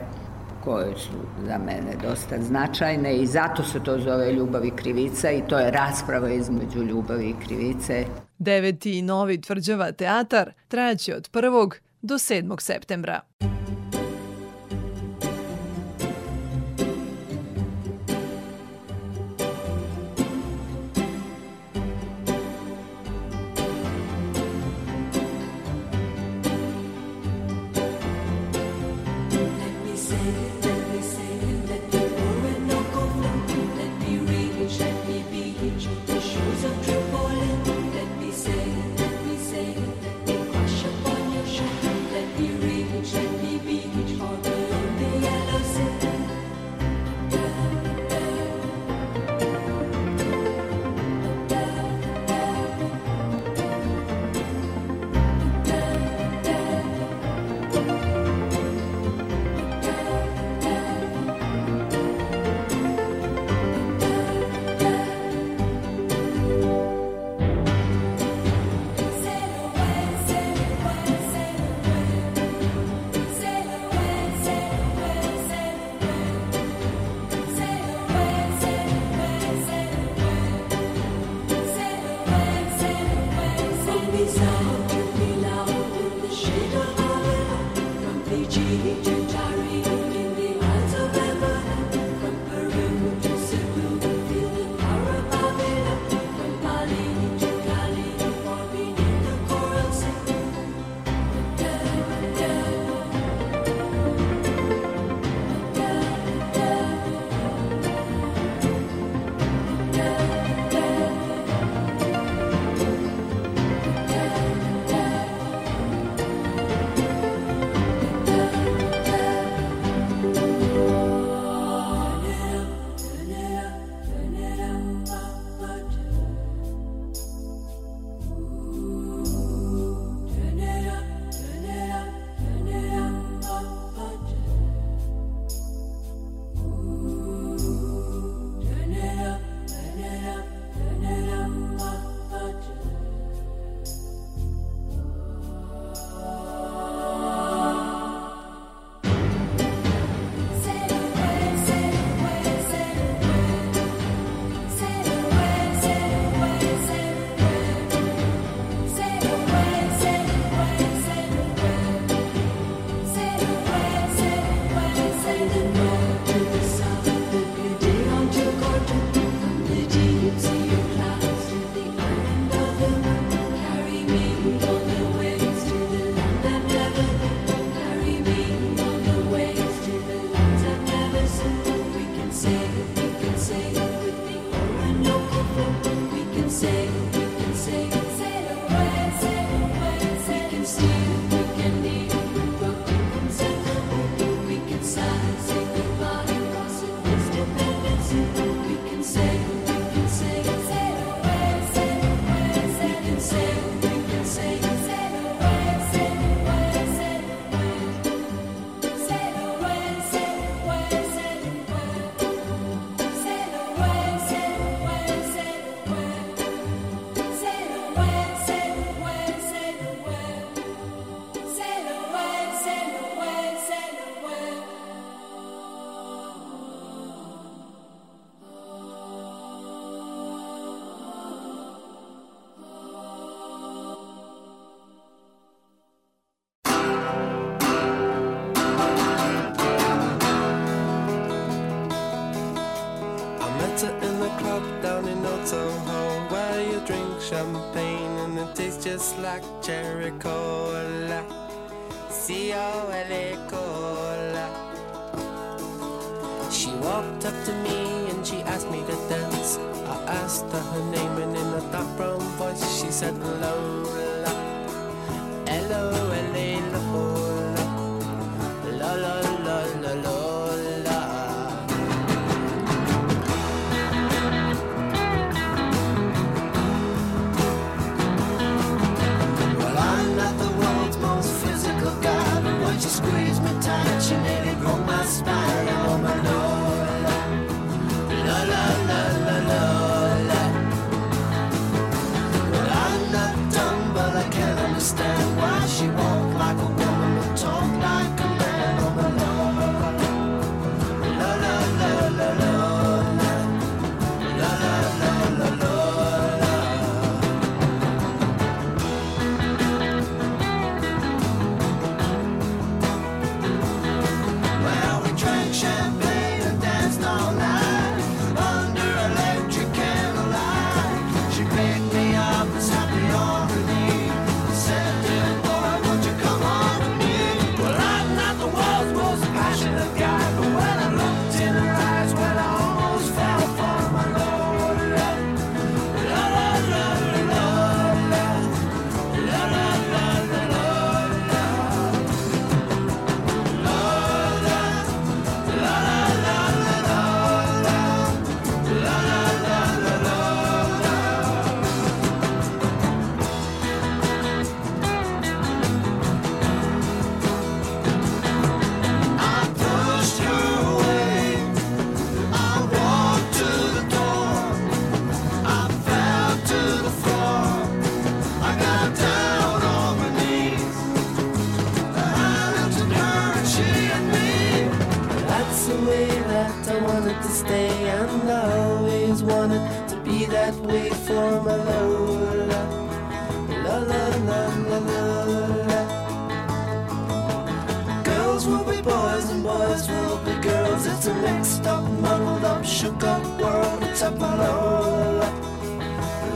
koje su za mene dosta značajne i zato se to zove ljubav i krivica i to je rasprava između ljubavi i krivice. Deveti novi tvrđava teatar trajaće od 1. do 7. septembra.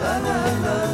لا لا لا. لا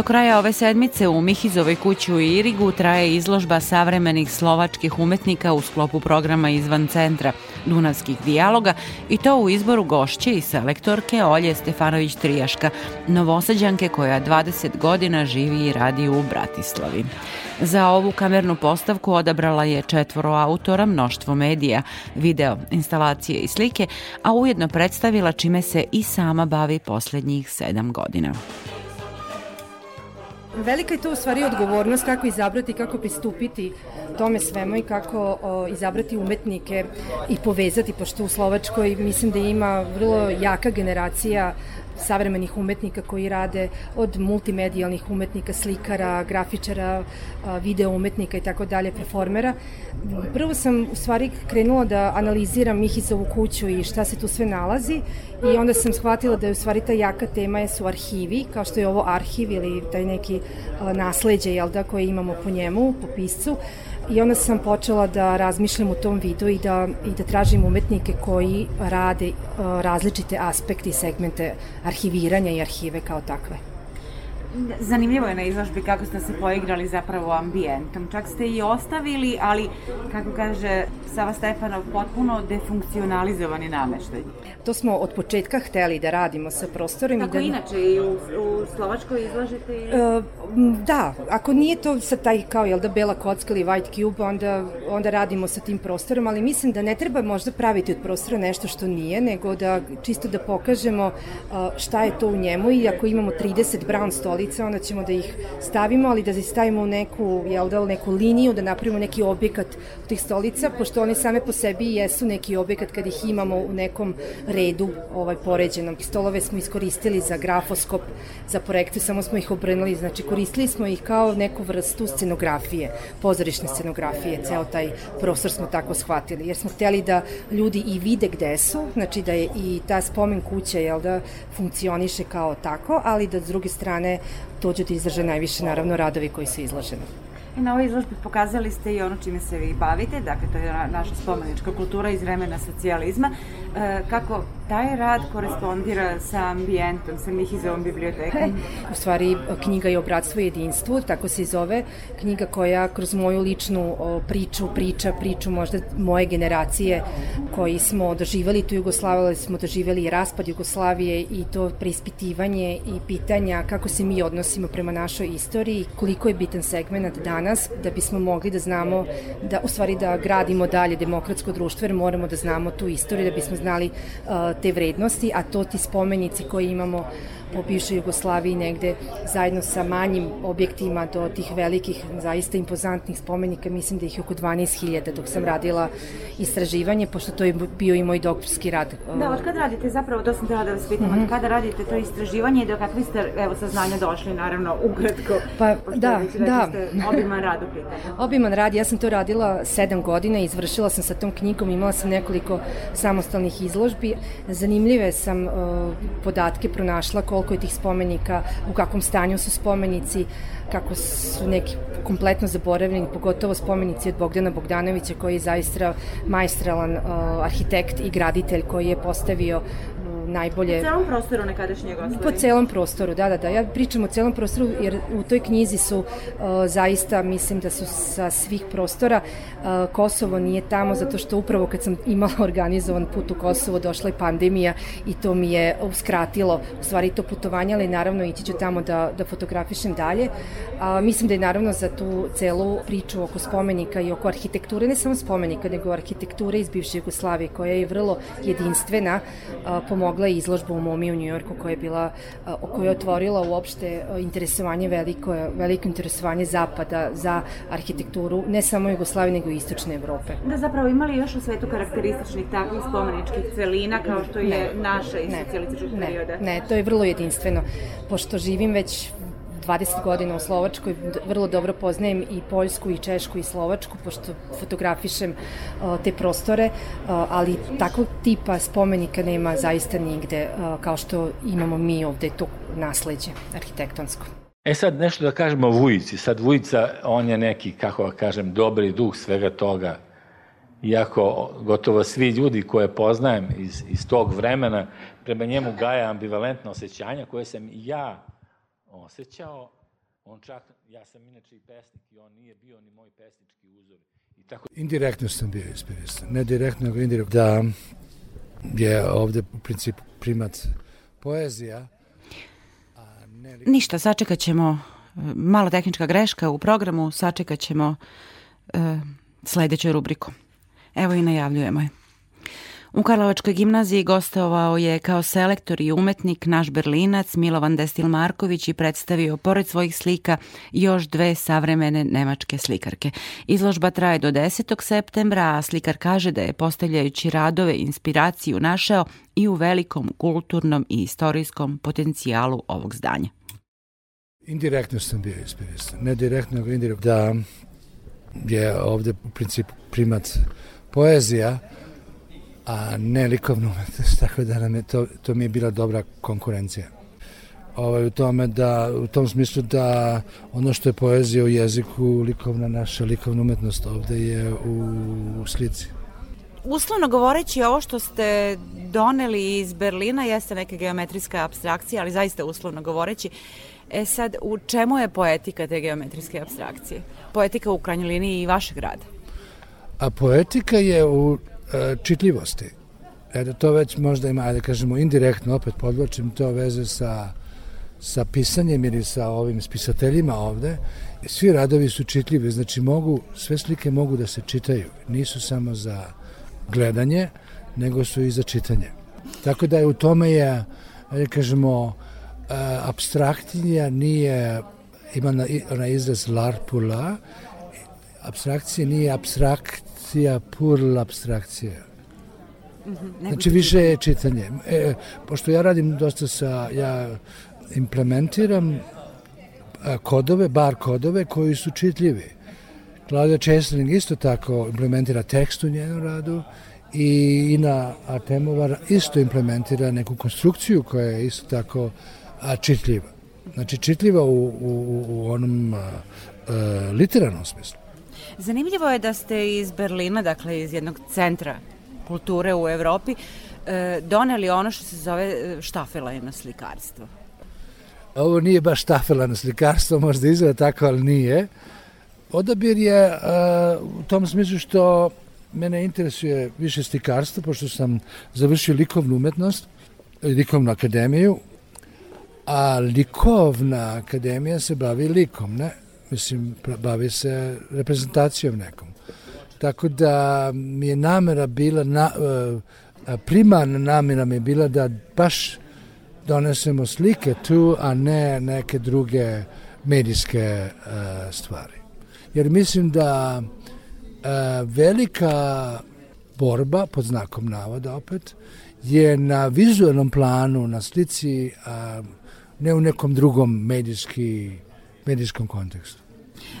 Do kraja ove sedmice u Mihizovoj kući u Irigu traje izložba savremenih slovačkih umetnika u sklopu programa izvan centra Dunavskih dijaloga i to u izboru gošće i selektorke Olje Stefanović-Trijaška, novosađanke koja 20 godina živi i radi u Bratislavi. Za ovu kamernu postavku odabrala je četvoro autora mnoštvo medija, video, instalacije i slike, a ujedno predstavila čime se i sama bavi poslednjih sedam godina. Velika je to u stvari odgovornost kako izabrati, kako pristupiti tome svemu i kako o, izabrati umetnike i povezati, pošto u Slovačkoj mislim da ima vrlo jaka generacija savremenih umetnika koji rade od multimedijalnih umetnika, slikara, grafičara, video umetnika i tako dalje, performera. Prvo sam u stvari krenula da analiziram Mihizovu kuću i šta se tu sve nalazi i onda sam shvatila da je u stvari ta jaka tema je su arhivi, kao što je ovo arhiv ili taj neki nasleđe jel da, koje imamo po njemu, po piscu. I onda sam počela da razmišljam u tom vidu i da, i da tražim umetnike koji rade uh, različite aspekte i segmente arhiviranja i arhive kao takve. Zanimljivo je na izložbi kako ste se poigrali zapravo ambijentom. Čak ste i ostavili, ali, kako kaže Sava Stefanov, potpuno defunkcionalizovani nameštaj. To smo od početka hteli da radimo sa prostorom. Tako i da... inače i u, u Slovačkoj izlažete? Ili... E, da, ako nije to sa taj kao jel da bela kocka ili white cube, onda, onda radimo sa tim prostorom, ali mislim da ne treba možda praviti od prostora nešto što nije, nego da čisto da pokažemo šta je to u njemu i ako imamo 30 brown stolica, onda ćemo da ih stavimo, ali da stavimo u neku, jel da, neku liniju, da napravimo neki objekat od tih stolica, pošto one same po sebi jesu neki objekat kad ih imamo u nekom redu ovaj poređenom. Stolove smo iskoristili za grafoskop, za projekte, samo smo ih obrnuli, znači koristili smo ih kao neku vrstu scenografije, pozorišne scenografije, ceo taj prostor smo tako shvatili, jer smo hteli da ljudi i vide gde su, znači da je i ta spomen kuća, jel da, funkcioniše kao tako, ali da s druge strane dođu da izraže najviše, naravno, radovi koji su izloženi. I na ovoj izložbi pokazali ste i ono čime se vi bavite, dakle to je naša spomenička kultura iz vremena socijalizma. E, kako taj rad korespondira sa ambijentom, sa Mihizovom bibliotekom? U stvari, knjiga je o bratstvu i jedinstvu, tako se i zove. Knjiga koja kroz moju ličnu priču, priča, priču možda moje generacije koji smo doživali tu Jugoslaviju, ali smo doživali i raspad Jugoslavije i to preispitivanje i pitanja kako se mi odnosimo prema našoj istoriji, koliko je bitan segment danas da bismo mogli da znamo da u stvari da gradimo dalje demokratsko društvo jer moramo da znamo tu istoriju da bismo znali te vrednosti, a to ti spomenici koji imamo po bivšoj Jugoslaviji negde zajedno sa manjim objektima do tih velikih, zaista impozantnih spomenika, mislim da ih je oko 12.000 dok sam radila istraživanje, pošto to je bio i moj doktorski rad. Da, od kada radite, zapravo to sam htjela da vas pitam, mm -hmm. od kada radite to istraživanje i do kakvi ste, evo, saznanja došli, naravno, ukratko, pa, pošto da, već da. ste obiman rad u pitanju. Obiman rad, ja sam to radila sedam godina, izvršila sam sa tom knjigom, imala sam nekoliko samostalnih izložbi. Zanimljive sam uh, podatke pronašla koliko je tih spomenika, u kakvom stanju su spomenici, kako su neki kompletno zaboravljeni, pogotovo spomenici od Bogdana Bogdanovića koji je zaista majstralan uh, arhitekt i graditelj koji je postavio najbolje... Po celom prostoru nekadašnje Jugoslavije? Po celom prostoru, da, da, da. Ja pričam o celom prostoru jer u toj knjizi su uh, zaista, mislim da su sa svih prostora. Uh, Kosovo nije tamo zato što upravo kad sam imala organizovan put u Kosovo došla je pandemija i to mi je uskratilo u stvari to putovanje, ali naravno ići ću tamo da, da fotografišem dalje. A, mislim da je naravno za tu celu priču oko spomenika i oko arhitekture, ne samo spomenika, nego arhitekture iz bivše Jugoslavije koja je vrlo jedinstvena, a, pomogla je izložba u Momi u Njujorku koja je bila, a, koja je otvorila uopšte a, interesovanje veliko, veliko interesovanje zapada za arhitектuru, ne samo Jugoslavije, nego i istočne Evrope. Da zapravo imali još u svetu karakterističnih takvih spomeničkih celina kao što je Ne. naša iz Ne. socijalističkog Ne, perioda? ne, to je vrlo jedinstveno. Pošto živim već 20 godina u Slovačkoj, vrlo dobro poznajem i Poljsku i Češku i Slovačku, pošto fotografišem te prostore, ali takvog tipa spomenika nema zaista nigde, kao što imamo mi ovde to nasleđe arhitektonsko. E sad nešto da kažemo o Vujici. Sad Vujica, on je neki, kako da kažem, dobri duh svega toga. Iako gotovo svi ljudi koje poznajem iz, iz tog vremena, prema njemu gaja ambivalentna osjećanja koje sam ja osjećao. On čak, ja sam inače i pesnik i on nije bio ni moj pesnički uzor. I tako Indirektno sam bio inspirisan, ne direktno, nego indirektno. Da je ovde u principu primat poezija, Ništa, sačekat ćemo, e, malo tehnička greška u programu, sačekat ćemo e, sledeću rubriku. Evo i najavljujemo je. U Karlovačkoj gimnaziji gostovao je kao selektor i umetnik naš berlinac Milovan Destil Marković i predstavio, pored svojih slika, još dve savremene nemačke slikarke. Izložba traje do 10. septembra, a slikar kaže da je postavljajući radove inspiraciju našao i u velikom kulturnom i istorijskom potencijalu ovog zdanja. Indirektno sam bio inspirisan, ne direktno, nego indirektno. Da je ovde u principu primat poezija, a ne likovna umetnost, tako da nam je to, to mi je bila dobra konkurencija. Ovaj, u tome da, u tom smislu da ono što je poezija u jeziku, likovna naša likovna umetnost ovde je u, u slici. Uslovno govoreći, ovo što ste doneli iz Berlina jeste neka geometrijska abstrakcija, ali zaista uslovno govoreći. E sad, u čemu je poetika te geometrijske abstrakcije? Poetika u krajnjoj liniji i vašeg rada. A poetika je u čitljivosti. E da to već možda ima, ajde kažemo, indirektno, opet podločim to veze sa, sa pisanjem ili sa ovim spisateljima ovde. Svi radovi su čitljivi, znači mogu, sve slike mogu da se čitaju. Nisu samo za gledanje, nego su i za čitanje. Tako da je u tome je, ajde kažemo, e, abstraktnija nije, ima na, ona izraz larpula, abstrakcija nije abstrakcija pur abstrakcija. Znači više je čitanje. E, pošto ja radim dosta sa, ja implementiram a, kodove, bar kodove koji su čitljivi. Claudia Česling isto tako implementira tekst u njenom radu i Ina Artemova isto implementira neku konstrukciju koja je isto tako a, čitljiva. Znači čitljiva u, u, u onom a, a, literarnom smislu. Zanimljivo je da ste iz Berlina, dakle iz jednog centra kulture u Evropi, e, doneli ono što se zove e, štafelajno slikarstvo. Ovo nije baš štafela na slikarstvo, možda izgleda tako, ali nije. Odabir je uh, u tom smislu što mene interesuje više slikarstvo, pošto sam završio likovnu umetnost, likovnu akademiju, a likovna akademija se bavi likom, ne? Mislim, bavi se reprezentacijom nekom. Tako da mi je namera bila, na, uh, primarna namera mi je bila da baš donesemo slike tu, a ne neke druge medijske uh, stvari. Jer mislim da uh, velika borba, pod znakom navoda opet, je na vizualnom planu, na slici, a ne u nekom drugom medijski, medijskom kontekstu.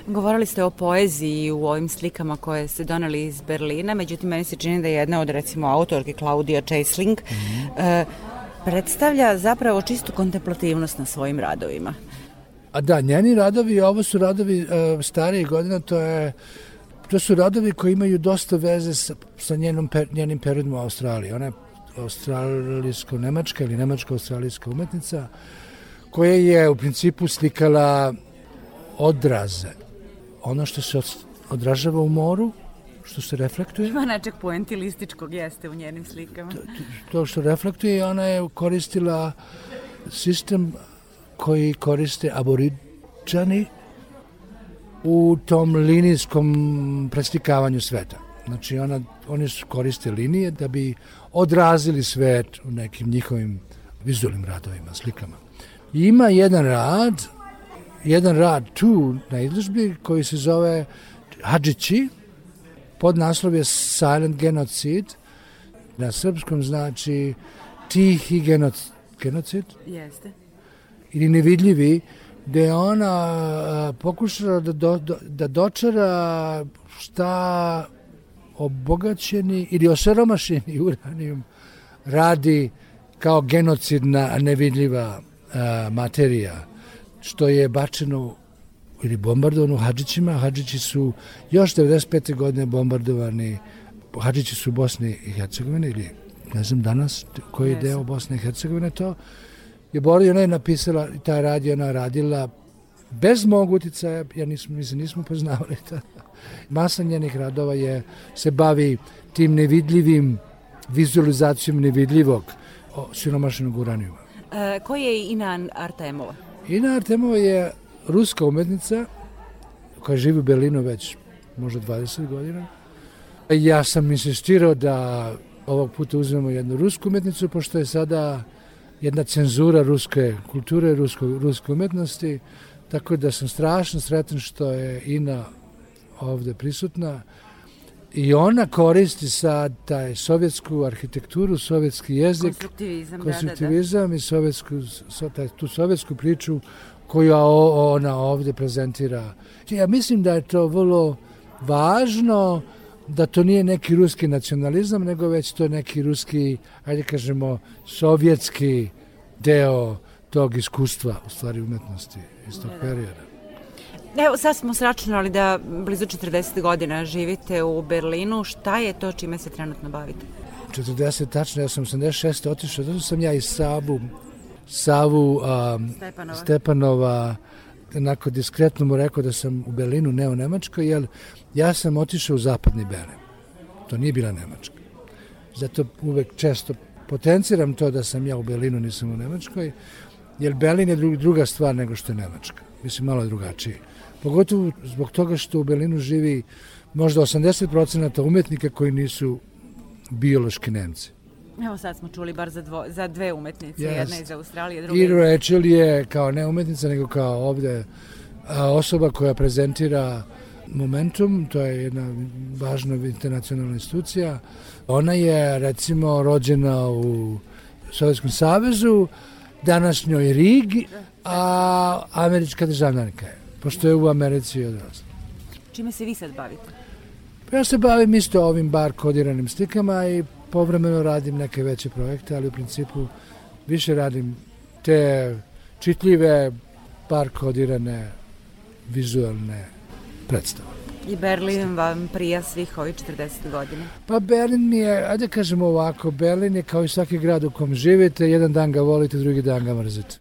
Govorili ste o poeziji u ovim slikama koje ste doneli iz Berlina, međutim meni se čini da je jedna od recimo autorki Claudia Chesling mm -hmm. e, predstavlja zapravo čistu kontemplativnost na svojim radovima. A da, njeni radovi, ovo su radovi uh, starijih godina, to je to su radovi koji imaju dosta veze sa, sa njenom, per, njenim periodom u Australiji. Ona je australijsko-nemačka ili nemačko-australijska umetnica koja je u principu slikala odraze. Ono što se odražava u moru, što se reflektuje. Ima nečeg poentilističkog jeste u njenim slikama. To, to što reflektuje, ona je koristila sistem koji koriste aboriđani u tom linijskom preslikavanju sveta. Znači, ona, oni su koriste linije da bi odrazili svet u nekim njihovim vizualnim radovima, slikama. I ima jedan rad, jedan rad tu na izložbi koji se zove Hadžići, pod naslov je Silent Genocide, na srpskom znači tihi genocid. genocid? Jeste. Ili nevidljivi, gde ona pokušala da, do, do, da dočara šta obogaćeni ili osiromašeni uranijum radi kao genocidna nevidljiva a, materija, što je bačeno ili bombardovano Hadžićima. Hadžići su još 95. godine bombardovani, Hadžići su u Bosni i Hercegovini ili ne znam danas koji je deo Bosne i Hercegovine to je Bori, ona je napisala, taj rad je ona radila bez mog uticaja, ja nismo, mi se nismo poznavali tada. Masa njenih radova je, se bavi tim nevidljivim vizualizacijom nevidljivog siromašenog uranijuma. E, koji je Ina Artemova? Ina Artemova je ruska umetnica koja živi u Berlinu već možda 20 godina. Ja sam insistirao da ovog puta uzmemo jednu rusku umetnicu, pošto je sada jedna cenzura ruske kulture, rusko, ruske umetnosti, tako da sam strašno sretan što je Ina ovde prisutna i ona koristi sad taj sovjetsku arhitekturu, sovjetski jezik, Konstruktivizam, da, da, da. konstruktivizam i sovjetsku, so, taj, tu sovjetsku priču koju ona ovde prezentira. Ja mislim da je to vrlo važno da to nije neki ruski nacionalizam, nego već to neki ruski, ajde kažemo, sovjetski deo tog iskustva, u stvari umetnosti iz tog Da, da. perioda. Evo, sad smo sračunali da blizu 40 godina živite u Berlinu. Šta je to čime se trenutno bavite? 40 tačno, ja sam 86. otišao, zato sam ja i Savu, Savu um, Stepanova. Stepanova onako diskretno mu rekao da sam u Berlinu, ne u Nemačkoj, jer ja sam otišao u zapadni Berlin. To nije bila Nemačka. Zato uvek često potenciram to da sam ja u Berlinu, nisam u Nemačkoj, jer Berlin je dru- druga stvar nego što je Nemačka. Mislim, malo je drugačije. Pogotovo zbog toga što u Berlinu živi možda 80% umetnika koji nisu biološki Nemci. Evo sad smo čuli bar za, dvo, za dve umetnice, Jest. jedna iz Australije, druga I iz... Rachel je kao ne umetnica, nego kao ovde osoba koja prezentira Momentum, to je jedna važna internacionalna institucija. Ona je recimo rođena u Sovjetskom savezu, današnjoj Rigi, a američka državljanka je, pošto je u Americi odrasla. Čime se vi sad bavite? Pa Ja se bavim isto ovim bar kodiranim slikama i povremeno radim neke veće projekte, ali u principu više radim te čitljive, bar kodirane, vizualne predstave. I Berlin vam prija svih ovih 40 godina. Pa Berlin mi je, ajde kažemo ovako, Berlin je kao i svaki grad u kom živite, jedan dan ga volite, drugi dan ga mrzite.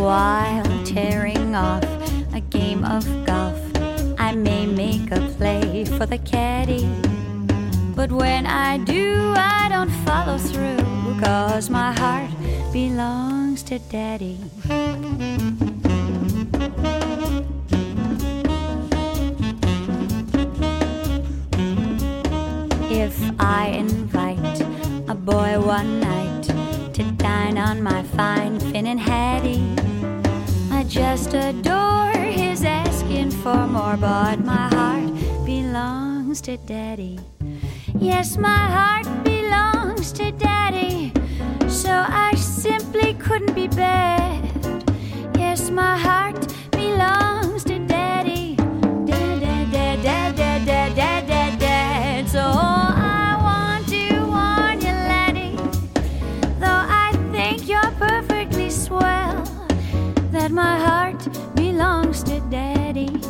While tearing off a game of golf, I may make a play for the caddy. But when I do, I don't follow through, cause my heart belongs to daddy. If I invite a boy one night to dine on my fine Finn and Hattie, just adore his asking for more, but my heart belongs to Daddy. Yes, my heart belongs to Daddy, so I simply couldn't be bad. Yes, my heart belongs my heart belongs to Daddy.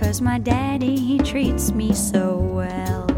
Cause my daddy, he treats me so well.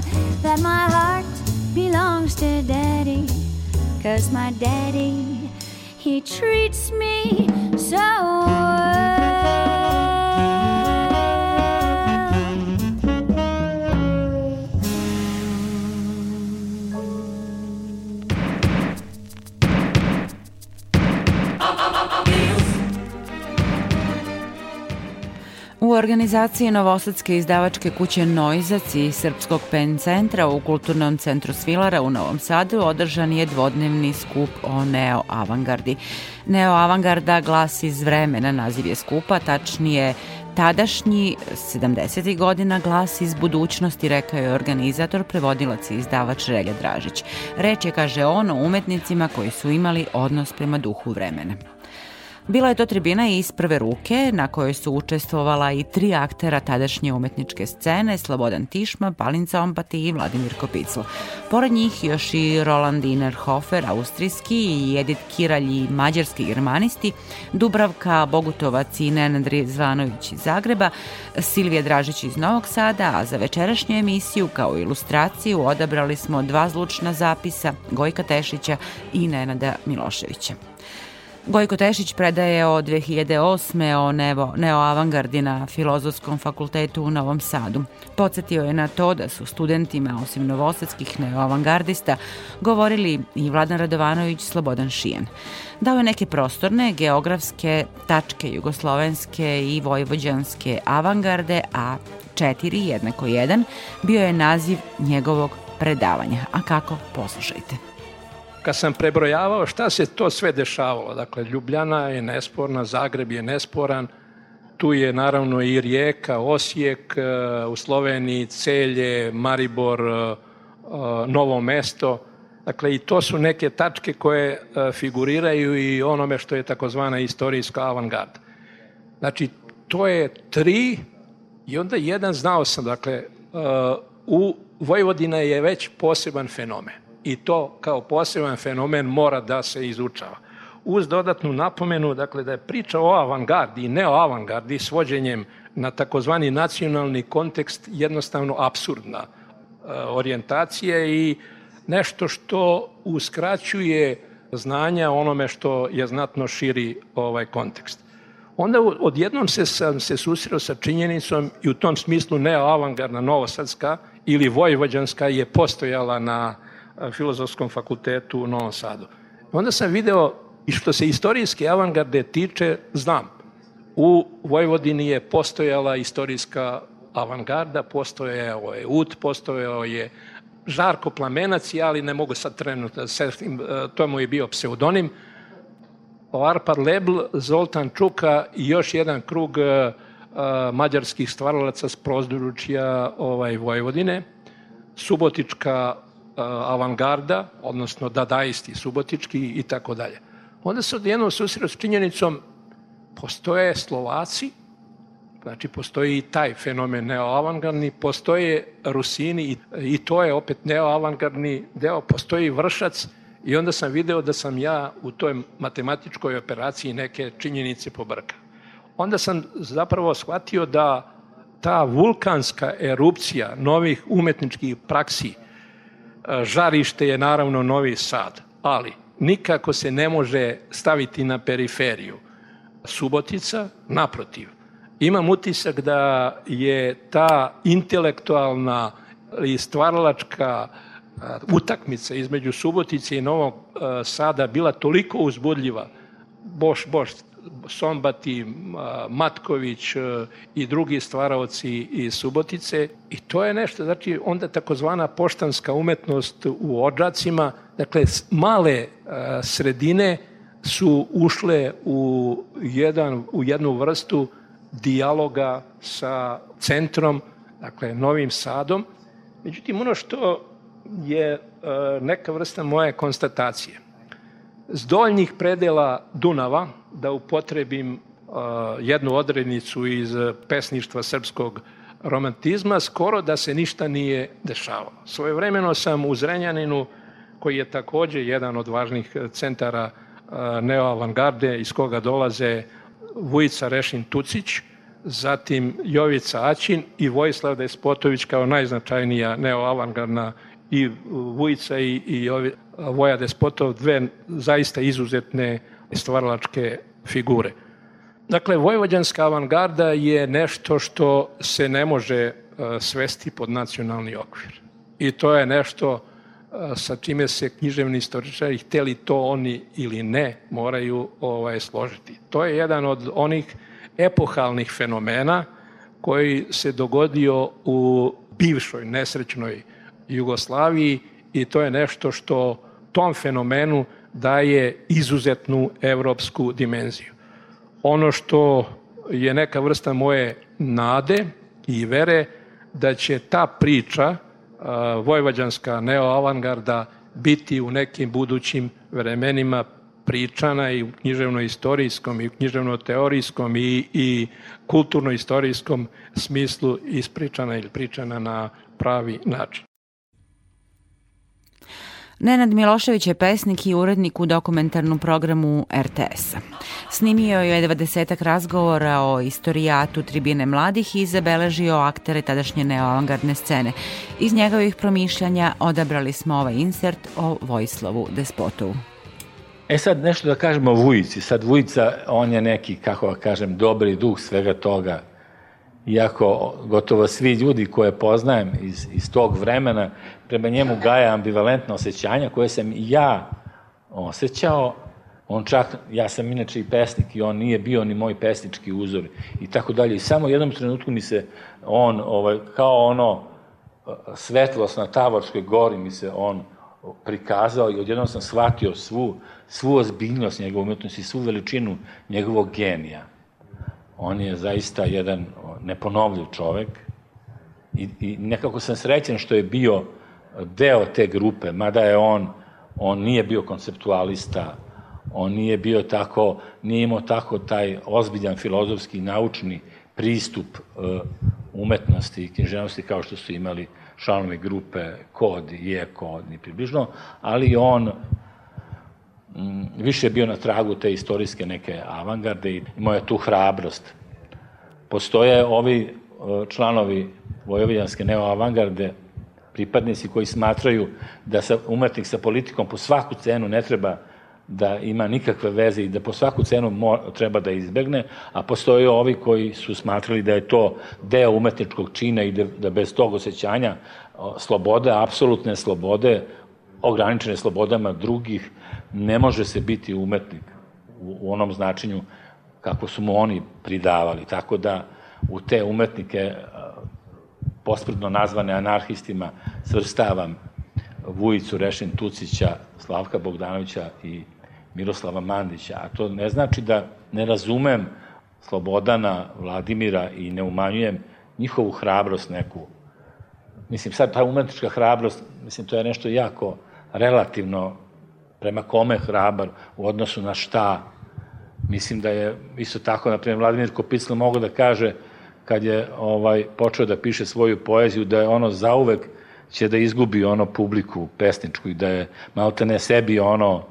That my heart belongs to daddy. Cause my daddy, he treats me so well. Organizaciji Novosadske izdavačke kuće Noizac i Srpskog pen centra u Kulturnom centru Svilara u Novom Sadu održan je dvodnevni skup o neo-avangardi. Neo-avangarda glas iz vremena, naziv je skupa, tačnije Tadašnji 70. godina glas iz budućnosti, rekao je organizator, prevodilac i izdavač Relja Dražić. Reč je, kaže on, o umetnicima koji su imali odnos prema duhu vremena. Bila je to tribina iz prve ruke na kojoj su učestvovala i tri aktera tadašnje umetničke scene, Slobodan Tišma, Balinca Ompati i Vladimir Kopicl. Pored njih još i Roland Inerhofer, austrijski i Edith Kiralj i mađarski germanisti, Dubravka Bogutovac i Nenad Rizvanović iz Zagreba, Silvija Dražić iz Novog Sada, a za večerašnju emisiju kao ilustraciju odabrali smo dva zvučna zapisa Gojka Tešića i Nenada Miloševića. Gojko Tešić predaje od 2008. o nevo, neoavangardi na Filozofskom fakultetu u Novom Sadu. Podsjetio je na to da su studentima, osim novosadskih neoavangardista, govorili i Vladan Radovanović, Slobodan Šijan. Dao je neke prostorne, geografske tačke jugoslovenske i vojvođanske avangarde, a četiri, jednako jedan, bio je naziv njegovog predavanja. A kako? Poslušajte kad sam prebrojavao šta se to sve dešavalo, dakle Ljubljana je nesporna, Zagreb je nesporan, tu je naravno i Rijeka, Osijek, e, u Sloveniji, Celje, Maribor, e, e, Novo mesto. Dakle, i to su neke tačke koje figuriraju i onome što je takozvana istorijska avangarda. Znači, to je tri i onda jedan znao sam, dakle, u Vojvodina je već poseban fenomen i to kao poseban fenomen mora da se izučava. Uz dodatnu napomenu, dakle, da je priča o avangardi i neoavangardi svođenjem na takozvani nacionalni kontekst jednostavno absurdna e, orijentacija i nešto što uskraćuje znanja onome što je znatno širi ovaj kontekst. Onda odjednom se sam se susreo sa činjenicom i u tom smislu neoavangardna novosadska ili vojvođanska je postojala na Filozofskom fakultetu u Novom Sadu. Onda sam video i što se istorijske avangarde tiče, znam. U Vojvodini je postojala istorijska avangarda, postojao je UT, postojao je Žarko Plamenac, ali ne mogu sad trenutno da setim, to mu je bio pseudonim, Arpad Lebl, Zoltan Čuka i još jedan krug mađarskih stvaralaca s prozdručja ovaj, Vojvodine, Subotička avangarda, odnosno dadaisti subotički i tako dalje. Onda se odjednom susreo s činjenicom postoje Slovaci, znači postoji i taj fenomen neoavangardni, postoje Rusini i, i to je opet neoavangardni deo, postoji Vršac i onda sam video da sam ja u toj matematičkoj operaciji neke činjenice pobrka. Onda sam zapravo shvatio da ta vulkanska erupcija novih umetničkih praksi žarište je naravno Novi Sad, ali nikako se ne može staviti na periferiju. Subotica, naprotiv. Imam utisak da je ta intelektualna i stvaralačka utakmica između Subotice i Novog Sada bila toliko uzbudljiva, boš, boš, Sombati, Matković i drugi stvaraoci iz Subotice i to je nešto, znači onda takozvana poštanska umetnost u Odžacima, dakle male sredine su ušle u, jedan, u jednu vrstu dijaloga sa centrom, dakle Novim Sadom. Međutim, ono što je neka vrsta moje konstatacije. S doljnih predela Dunava, da upotrebim uh, jednu odrednicu iz pesništva srpskog uh, romantizma skoro da se ništa nije dešavalo. Svojevremeno sam u Zrenjaninu, koji je takođe jedan od važnih centara a, neoavangarde iz koga dolaze Vujica Rešin Tucić, zatim Jovica Aćin i Vojislav Despotović kao najznačajnija neoavangardna i Vujica i, i Voja Despotov, dve zaista izuzetne stvaralačke figure. Dakle, vojvođanska avangarda je nešto što se ne može e, svesti pod nacionalni okvir. I to je nešto e, sa čime se književni istoričari, hteli to oni ili ne, moraju ovaj, složiti. To je jedan od onih epohalnih fenomena koji se dogodio u bivšoj nesrećnoj Jugoslaviji i to je nešto što tom fenomenu daje izuzetnu evropsku dimenziju. Ono što je neka vrsta moje nade i vere da će ta priča vojvođanska neoavangarda biti u nekim budućim vremenima pričana i u književno-istorijskom i u književno-teorijskom i, i kulturno-istorijskom smislu ispričana ili pričana na pravi način. Nenad Milošević je pesnik i urednik u dokumentarnom programu RTS-a. Snimio je 20 razgovora o istorijatu tribine mladih i zabeležio aktere tadašnje neoavangardne scene. Iz njegovih promišljanja odabrali smo ovaj insert o Vojislavu Despotovu. E sad nešto da kažemo o Vujici. Sad Vujica, on je neki, kako da kažem, dobri duh svega toga. Iako gotovo svi ljudi koje poznajem iz, iz tog vremena, prema njemu gaja ambivalentna osjećanja koje sam ja osjećao, on čak, ja sam inače i pesnik i on nije bio ni moj pesnički uzor i tako dalje. I samo u jednom trenutku mi se on, ovaj, kao ono svetlost na Tavorskoj gori mi se on prikazao i odjednom sam shvatio svu, svu ozbiljnost njegove umetnosti, svu veličinu njegovog genija. On je zaista jedan neponovljiv čovek i, i nekako sam srećen što je bio deo te grupe, mada je on, on nije bio konceptualista, on nije bio tako, nije imao tako taj ozbiljan filozofski naučni pristup uh, umetnosti i književnosti kao što su imali članovi grupe Kod i je Kod, ni približno, ali on m, više je bio na tragu te istorijske neke avangarde i imao je tu hrabrost. Postoje ovi članovi vojovljanske neoavangarde, pripadnici koji smatraju da sa, umetnik sa politikom po svaku cenu ne treba da ima nikakve veze i da po svaku cenu treba da izbegne, a postoje ovi koji su smatrali da je to deo umetničkog čina i da, da bez tog osjećanja slobode, apsolutne slobode, ograničene slobodama drugih, ne može se biti umetnik u, u onom značenju kako su mu oni pridavali. Tako da u te umetnike pospredno nazvane anarhistima svrstavam Vujicu Rešin Tucića, Slavka Bogdanovića i Miroslava Mandića. A to ne znači da ne razumem Slobodana, Vladimira i ne umanjujem njihovu hrabrost neku. Mislim, sad ta umetnička hrabrost, mislim, to je nešto jako relativno prema kome hrabar u odnosu na šta. Mislim da je isto tako, na primjer, Vladimir Kopiclo mogo da kaže kad je ovaj počeo da piše svoju poeziju da je ono zauvek će da izgubi ono publiku pesničku i da je malte ne sebi ono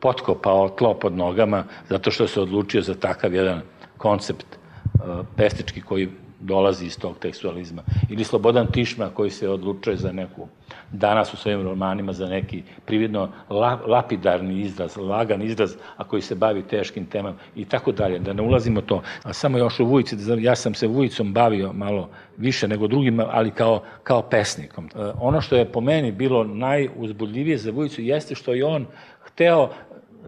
potkopao tlo pod nogama zato što se odlučio za takav jedan koncept uh, pesnički koji dolazi iz tog tekstualizma. Ili Slobodan Tišma koji se odlučuje za neku, danas u svojim romanima, za neki prividno la, lapidarni izraz, lagan izraz, a koji se bavi teškim temama i tako dalje. Da ne ulazimo to. A samo još u Vujici, da ja sam se Vujicom bavio malo više nego drugima, ali kao, kao pesnikom. E, ono što je po meni bilo najuzbudljivije za Vujicu jeste što je on hteo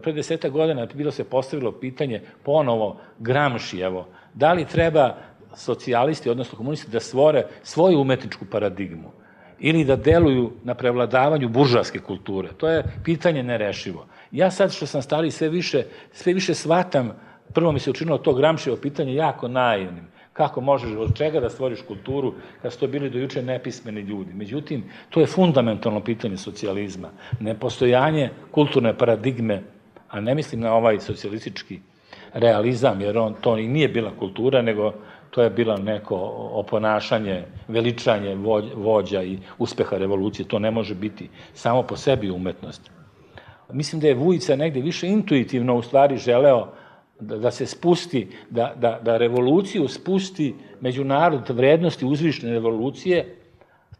pre deseta godina bilo se postavilo pitanje ponovo Gramšijevo, da li treba socijalisti, odnosno komunisti, da stvore svoju umetničku paradigmu ili da deluju na prevladavanju buržarske kulture. To je pitanje nerešivo. Ja sad što sam stari sve više, sve više shvatam, prvo mi se učinilo to Gramšijevo pitanje jako naivnim. Kako možeš od čega da stvoriš kulturu kad su to bili do juče nepismeni ljudi. Međutim, to je fundamentalno pitanje socijalizma. Nepostojanje kulturne paradigme, a ne mislim na ovaj socijalistički realizam, jer on, to i nije bila kultura, nego to je bilo neko oponašanje, veličanje vođ- vođa i uspeha revolucije. To ne može biti samo po sebi umetnost. Mislim da je Vujica negde više intuitivno u stvari želeo da, da se spusti, da, da, da revoluciju spusti među narod vrednosti uzvišne revolucije,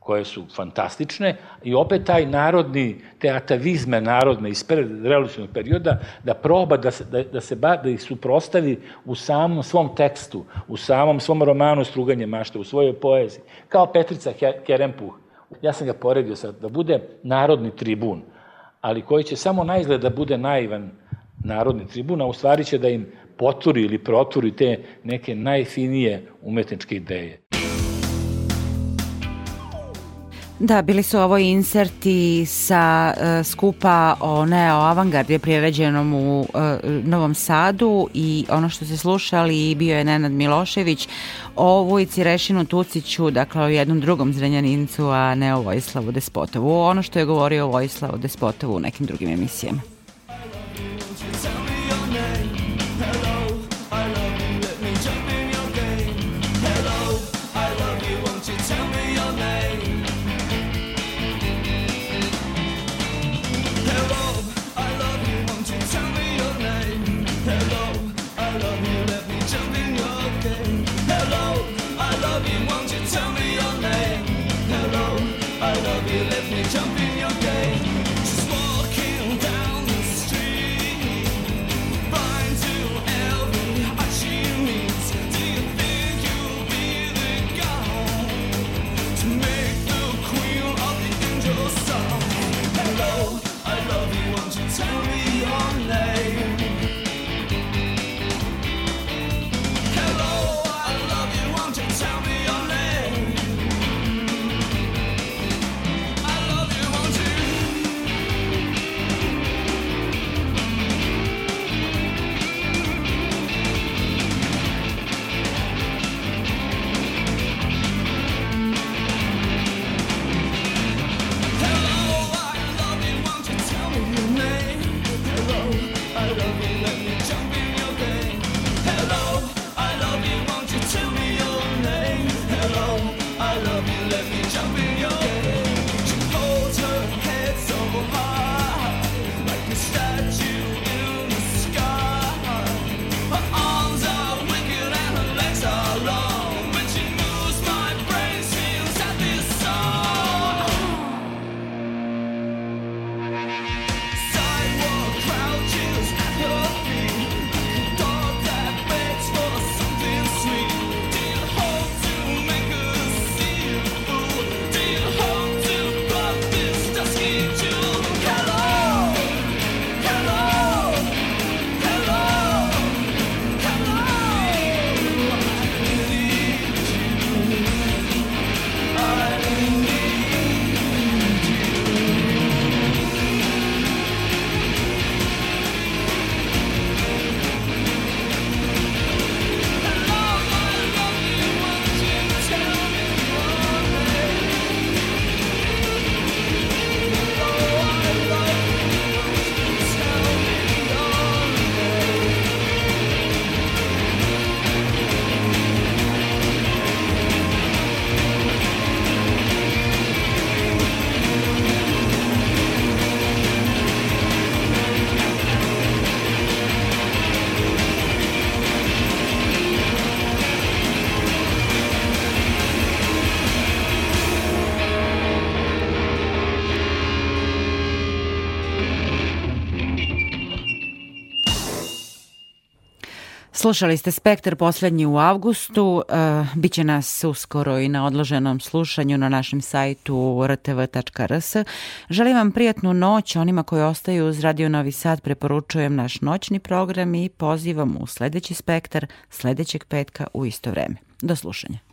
koje su fantastične, i opet taj narodni, te atavizme narodne iz revolucionog perioda, da proba da se, da, da se ba, da ih suprostavi u samom svom tekstu, u samom svom romanu Struganje mašte, u svojoj poeziji. Kao Petrica Ke- Kerempuh. Ja sam ga poredio sad, da bude narodni tribun, ali koji će samo na izgled da bude naivan narodni tribun, a u stvari će da im poturi ili proturi te neke najfinije umetničke ideje. Da, bili su ovo inserti sa uh, skupa o neo-avangardi priređenom u uh, Novom Sadu i ono što ste slušali bio je Nenad Milošević o Vujici Rešinu Tuciću, dakle o jednom drugom Zrenjanincu, a ne o Vojislavu Despotovu. Ono što je govorio o Vojislavu Despotovu u nekim drugim emisijama. Slušali ste Spektar poslednji u avgustu. Uh, biće nas uskoro i na odloženom slušanju na našem sajtu rtv.rs. Želim vam prijatnu noć. Onima koji ostaju uz Radio Novi Sad preporučujem naš noćni program i pozivam u sledeći Spektar sledećeg petka u isto vreme. Do slušanja.